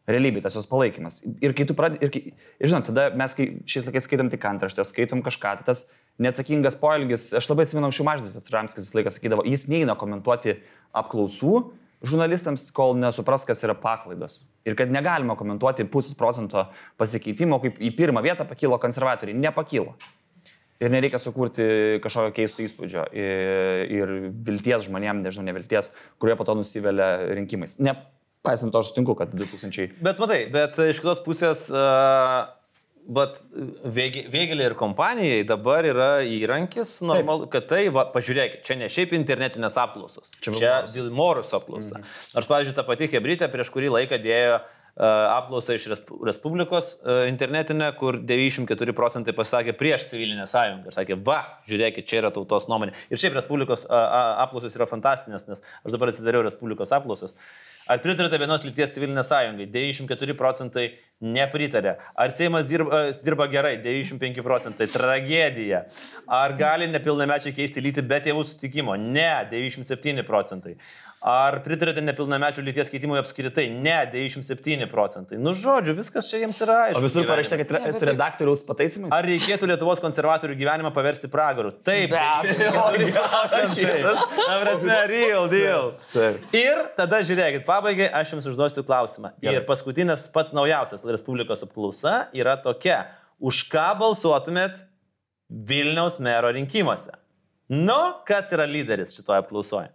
Realybėje tas jos palaikymas. Ir kai tu pradedi, ir, kai- ir žinot, tada mes kai šiais laikais skaitom tik antraštę, skaitom kažką, tai tas neatsakingas poelgis, aš labai atsimenu, anksčiau Maždas Ramskis visą laiką sakydavo, jis neina komentuoti apklausų žurnalistams, kol nesupras, kas yra paklaidos. Ir kad negalima komentuoti pusės procento pasikeitimo, kaip į pirmą vietą pakilo konservatoriai. Nepakilo. Ir nereikia sukurti kažkokio keisto įspūdžio ir, ir vilties žmonėms, nežinau, nevilties, kurie po to nusivelia rinkimais. Nepaisant to, aš sutinku, kad 2000... Bet matai, bet iš kitos pusės, uh, bet Vėgelė ir kompanijai dabar yra įrankis, normal, kad tai, va, pažiūrėkit, čia ne šiaip internetinės apklausos, čia, čia Vilmorus apklausa. Mhm. Nors, pavyzdžiui, ta pati Hebrytė prieš kurį laiką dėjo uh, apklausą iš Respu- Respublikos uh, internetinę, kur 94 procentai pasakė prieš civilinę sąjungą. Ir sakė, va, žiūrėkit, čia yra tautos nuomonė. Ir šiaip Respublikos uh, uh, apklausos yra fantastinės, nes aš dabar atsidariau Respublikos apklausas. Ar pritarėte vienos lyties civilinė sąjungai? 94 procentai nepritarė. Ar Seimas dirba, e, dirba gerai? 95 procentai. Tragedija. Ar gali nepilnamečiai keisti lytį be tėvų sutikimo? Ne. 97 procentai. Ar pritarėte nepilnamečių lyties keitimui apskritai? Ne. 97 procentai. Nu, žodžiu, viskas čia jiems yra aišku. O visur parašyta, kad Ne, yra su tai- redaktoriaus pataisimais? Ar reikėtų Lietuvos konservatorių gyvenimą paversti pragaru? Taip. Be abejo. <laughs> Real deal. Taip. Ir tada žiūrėkit, pabaigai aš jums užduosiu klausimą. Gerai. Ir paskutinis pats naujausias Respublikos apklausa yra tokia. Už ką balsuotumėt Vilniaus mero rinkimuose? Nu, kas yra lyderis šitoje apklausoje?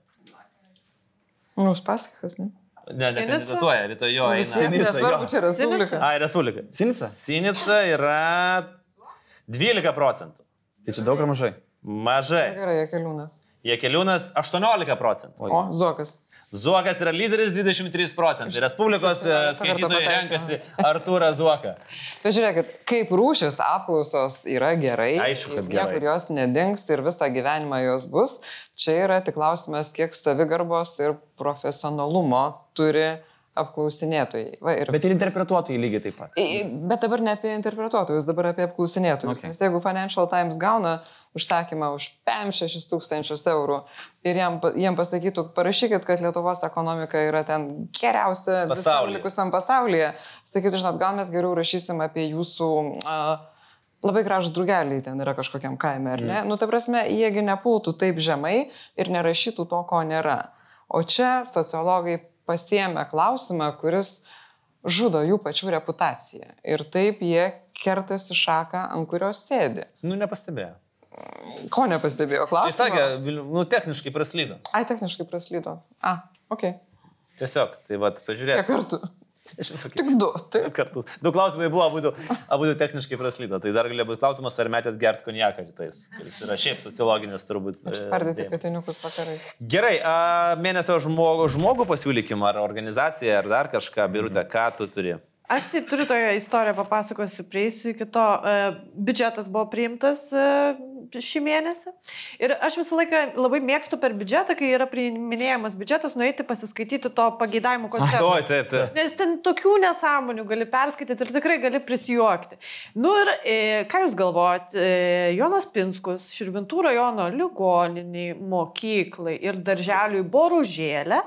Nu, Uspaskikas, ne? Ne, Sinica? nekandidatuoja, rytoj jo eina. tiek nesvarbu, čia Respublika. Sinica? Ai, Respublika. Sinica? Sinica yra 12 procentų. Tai čia daug ar mažai? Mažai. Gerai, Jekeliūnas. Jekeliūnas 18 procentų. O, Zokas. Zuokas yra lyderis 23 procentai. Respublikos e, skaitytojai renkasi Artūrą Zuoką. Bet žiūrėkit, kaip rūšis apklausos yra gerai, Aišku, kad gerai. niekur jos nedings ir visą gyvenimą jos bus. Čia yra tik klausimas, kiek savigarbos ir profesionalumo turi apklausinėtojai. Va, ir Bet ir interpretuotojai lygiai taip pat. I- Bet dabar ne apie interpretuotojus, dabar apie apklausinėtojus. Okay. Nes jeigu Financial Times gauna užsakymą už 5-6 tūkstančius eurų ir jam, jiem pasakytų, parašykit, kad Lietuvos ekonomika yra ten geriausia Pasaulyje. likusiam pasaulyje, sakytų, žinot, gal mes geriau rašysim apie jūsų... Uh, Labai gražus drugeliai ten yra kažkokiam kaime, ar ne? Mm. Nu, ta prasme, jiegi nepultų taip žemai ir nerašytų to, ko nėra. O čia sociologai pasiemė klausimą, kuris žudo jų pačių reputaciją. Ir taip jie kertasi šaką, ant kurios sėdi. Nu, nepastebėjo. Ko nepastebėjo Jis klausimą? sakė, nu, techniškai praslydo. Ai, techniškai praslydo. A, ok. Tiesiog, tai vad, Kiek pažiūrėk. Kartų? Tik du. Du Taip. <laughs> kartus. Du klausimai buvo, abu, abu techniškai praslydo. Tai dar galėjo būti klausimas, ar metėt gert konjaką rytais, kuris yra šiaip sociologinis turbūt. Ir e, spardyti dėmesys. katiniukus vakarai. Gerai, a, mėnesio žmogų, žmogų pasiūlykim, ar organizaciją, ar dar kažką, birutė, ką tu turi? Aš tai turiu tokią istoriją, papasakosiu, prieisiu iki to. E, biudžetas buvo priimtas e, šį mėnesį. Ir aš visą laiką labai mėgstu per biudžetą, kai yra priiminėjamas biudžetas, nueiti pasiskaityti to pageidavimų koncepto. Oi, taip, taip. Nes ten tokių nesąmonių gali perskaityti ir tikrai gali prisijuokti. Nu ir e, ką Jūs galvojat, e, Jonas Pinskus, Širvintų rajono ligoniniai, mokyklai ir darželiui Boružėlė.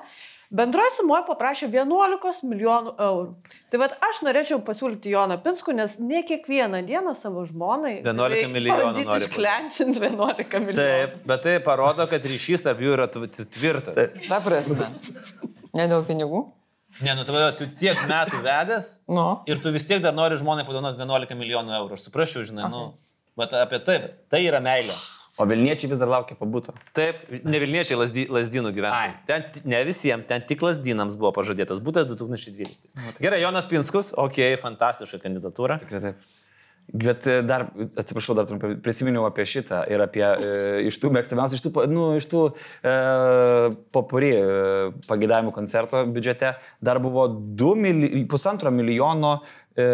Bendroji sumoje paprašė 11 milijonų eurų. Tai vad aš norėčiau pasiūlyti Joną Pinskų, nes ne kiekvieną dieną savo žmonai 11 milijonų nori paduoti. Išklenčinti 11 milijonų. Taip, bet tai parodo, kad ryšys tarp jų yra tv- tvirtas. Ta prasme. Ne dėl pinigų? Ne, nu tai tu tiek metų vedęs Nu. ir tu vis tiek dar nori žmonai padovanoti 11 milijonų eurų. Aš suprasčiau, žinai, nu, bet apie tai, tai yra meilė. O Vilniečiai vis dar laukia pabūto. Taip, ne Vilniečiai, lasdy, lasdynų gyventojai. Ai. Ten ne visiems, ten tik lasdynams buvo pažadėtas būtas 2012. Gerai, Jonas Pinskus, ok, fantastiška kandidatūra. Tikrai taip. Bet e, dar, atsiprašau, dar trumpai prisiminiau apie šitą ir apie e, iš tų mėgstamiausių, iš tų, nu, iš tų e, popuri e, pagėdavimų koncerto biudžete dar buvo 2 mili, pusantro milijono e,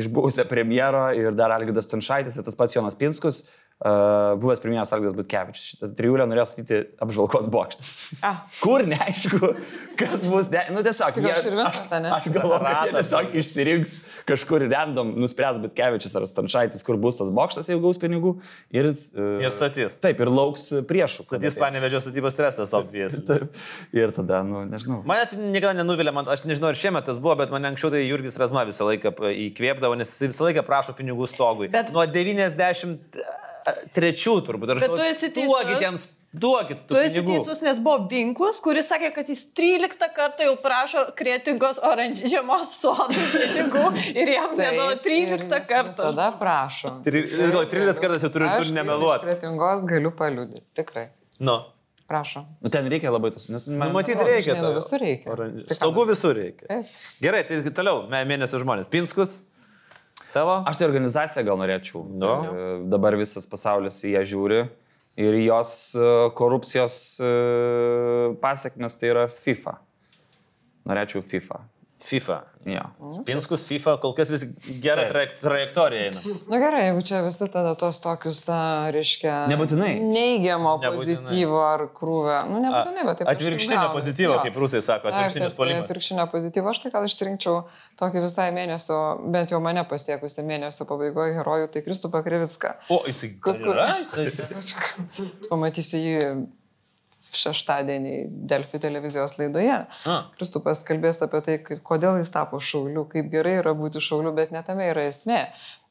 iš buvusio premjero ir dar Algydas Tonšaitis ir tas pats Jonas Pinskus. Uh, buvęs premjeras Algis Butkevičius. Šitą trijulę norėjo statyti apžvalgos bokštą. Ah, <laughs> Kur neaišku, kas bus. Ne, nu tiesiog. Aš ir Vintas, ne? Aš galvoju, kad jie tiesiog išsirinks kažkur random, nuspręs Bitkevičius ar Stanšaitis, kur bus tas bokštas, jeigu gaus pinigų. Ir, uh, Ir statys. Taip, ir lauks priešų. Statys panevežė statybos trestas, obvies. <laughs> Taip. Ir tada, nu, nežinau. Manęs tai niekada nenuvilė, man, aš nežinau, ar šiemet tas buvo, bet mane anksčiau tai Jurgis Razma visą laiką įkvėpdavo, nes jis visą laiką prašo pinigų stogui. Bet- Nuo 93 turbūt. Aš Bet tu esi teisus. Duokit jiems, duokit Tu esi pinigų. teisus, nes buvo Vinkus, kuris sakė, kad jis 13 kartą jau prašo kretingos oranž žiemos sodų pinigų ir jam neduoda 13 kartų. Tada prašau. Tri- gal 13 kartas jau turiu, turiu nemeluoti. Kretingos galiu paliūdyti. Tikrai. Nu. Prašau. Nu, ten reikia labai tos, nes man... Matyti o, reikia. žinai, nu, to. visur reikia. Stogų visur reikia. Gerai, tai toliau, mė- mėnesio žmonės. Pinskus, tavo? Aš tai organizaciją gal norėčiau. Nu. E, Dabar visas pasaulis į ją žiūri. Ir jos e, korupcijos e, pasiekmes tai yra FIFA. Norėčiau FIFA. FIFA. Jo. Pinskus, FIFA, kol kas vis gerą trajek trajektoriją eina. Na gerai, jeigu čia visi tada tos tokius, reiškia. Nebūtinai. Neigiamo Nebūtinai. pozityvo ar krūvio. Nu, nebūtinai, bet taip. Atvirkštinis kažkaip pozityvo, gaunasi. kaip rusai sako, Na, atvirkštinis taip, tai polimas. Atvirkštinio pozityvo, aš tai gal išrinkčiau tokį visai mėnesio, bent jau mane pasiekusi mėnesio pabaigoje herojų, tai Kristupą Krivicką. O, jisai Kur- kur yra? <laughs> Jisai- Pamatysiu jį šeštadienį Delfi televizijos laidoje. A. Kristupas kalbės apie tai, kodėl jis tapo šauliu, kaip gerai yra būti šauliu, bet netame yra esmė.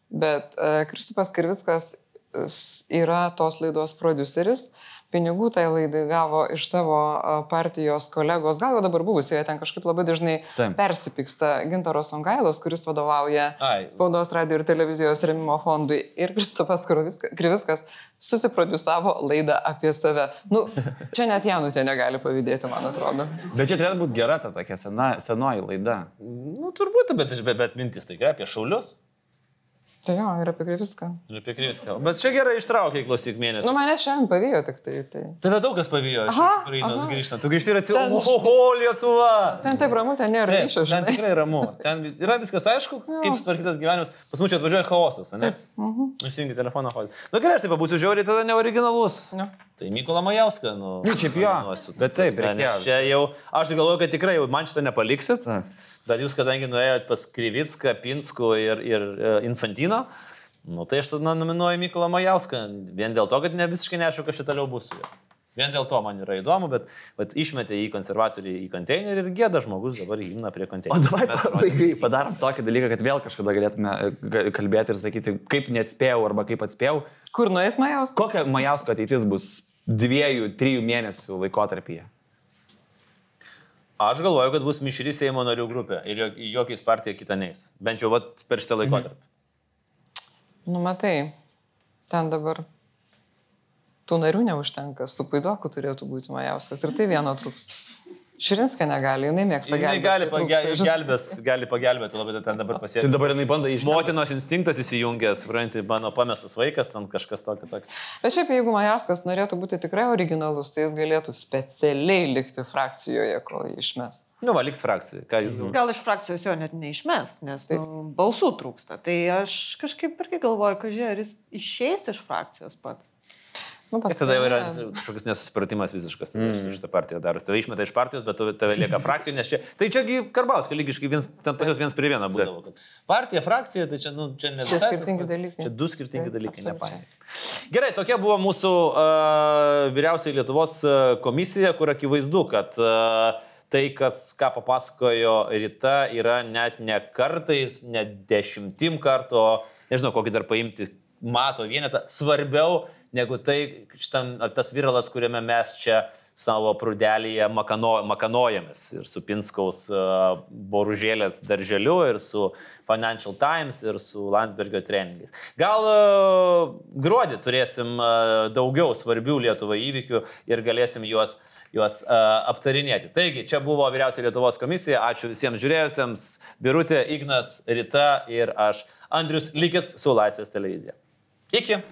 Bet uh, Kristupas Kirviskas e, yra tos laidos produceris, pinigų tai laidai gavo iš savo partijos kolegos, gal jau dabar buvusioje, ten kažkaip labai dažnai Taip. persipyksta Gintaros Ongailos, kuris vadovauja Ai. spaudos radio ir televizijos remimo fondui. Ir Kristupas Kriviskas- susiproducavo laidą apie save. Nu, čia net Janutė negali pavydėti, man atrodo. Bet čia turėtų būti gera ta tokia sena, senoji laida. Nu, turbūt, bet, bet, bet mintis tai ką, apie šaulius. Tai jo, ir apie viską. Ir apie Kriską. Bet čia gerai ištraukiai klausyk mėnesį. Nu, mane šiandien pavijo tik tai. tai. Tave daug kas pavijo iš Aha, Ukrainos aha. grįžtant. Tu grįžti ir Ten- atsiprašau. Oho, Lietuva! Ten taip ramu, ten nėra ryšio, ten tikrai ramu. Ten yra viskas aišku, kaip sutvarkytas gyvenimas. Pas mus čia atvažiuoja chaosas, ne? Mhm. Įsijungi telefoną, hodį. Na gerai, aš taip būsiu žiauriai tada neoriginalus. Nu. Tai Mykola Majauską, nu. Nu, šiaip jo. Bet ta taip, reikėjo. Čia jau, aš galvoju, kad tikrai jau man šitą nepaliksit. Taip. Bet jūs, kadangi nuėjote pas Krivicką, Pinskų ir, ir e, Infantino, nu, tai aš tada nominuoju Mykolą Majauską. Vien dėl to, kad ne visiškai neaišku, kas čia toliau bus su juo. Vien dėl to man yra įdomu, bet, bet išmetė į konservatorių į konteinerį ir gėda žmogus dabar įimna prie O konteinerio. dabar Mes rodėm. pabaigai padarom tokį dalyką, kad vėl kažkada galėtume e, kalbėti ir sakyti, kaip neatspėjau arba kaip atspėjau. Kur nueis Majaus? Kokia Majausko ateitis bus dviejų, trijų mėnesių laikotarpyje? Aš galvoju, kad bus mišri Seimo narių grupė ir jokiais partiją kitą neis. Bent jau vat, per šitą laikotarpį. Nu, matai, ten dabar tų narių neužtenka, su Paidoku turėtų būti Majauskas ir tai vieno trūks. Širinska negali, jinai mėgsta Jis gelbėti. gali, tai trūksta, page- žinai. gelbės, gali pagelbėti, labai ten dabar Tai pasiekti. dabar jinai bando iš... Motinos instinktas įsijungęs, supranti, mano pamestas vaikas, ten kažkas tokio tokio. Bet šiaip jeigu Majarskas norėtų būti tikrai originalus, tai jis galėtų specialiai likti frakcijoje, kol jį išmes. Nu, va, liks frakcija. Ką jūs galvojate? Gal iš frakcijos jo net neišmes, nes nu, balsų trūksta. Tai aš kažkaip irgi galvoju, kad žiūrėjau, ar jis išeis iš frakcijos pats. Nu, Ir tada jau yra kažkoks nesusipratimas visiškas mm. su šitą partiją daros. Tave išmeta iš partijos, bet tave lieka frakcijų, nes čia... Tai čiagi Karbauskio lygiškai viens, ten pas juos viens prie vieno būdavo. kad Partija, frakcija, tai čia, nu, čia ne tas skirtingi dalykai. Čia du skirtingi dalykai, nepainioja. Gerai, tokia buvo mūsų uh, vyriausiai Lietuvos komisija, kur akivaizdu, kad uh, tai, kas ką papasakojo ryta, yra net ne kartais, ne dešimtim kartų, nežinau, kokį dar paimti mato vienetą, svarbiau negu tai, šitam, tas viralas, kuriame mes čia savo prūdelėje makano, makanojamės ir su Pinskaus uh, boružėlės darželiu, ir su Financial Times, ir su Landsbergio treningais. Gal uh, gruodį turėsim uh, daugiau svarbių Lietuvo įvykių ir galėsim juos juos uh, aptarinėti. Taigi, čia buvo vyriausia Lietuvos komisija. Ačiū visiems žiūrėjusiems. Birutė, Ignas, Rita ir aš, Andrius, likęs su Laisvės televizija. Iki.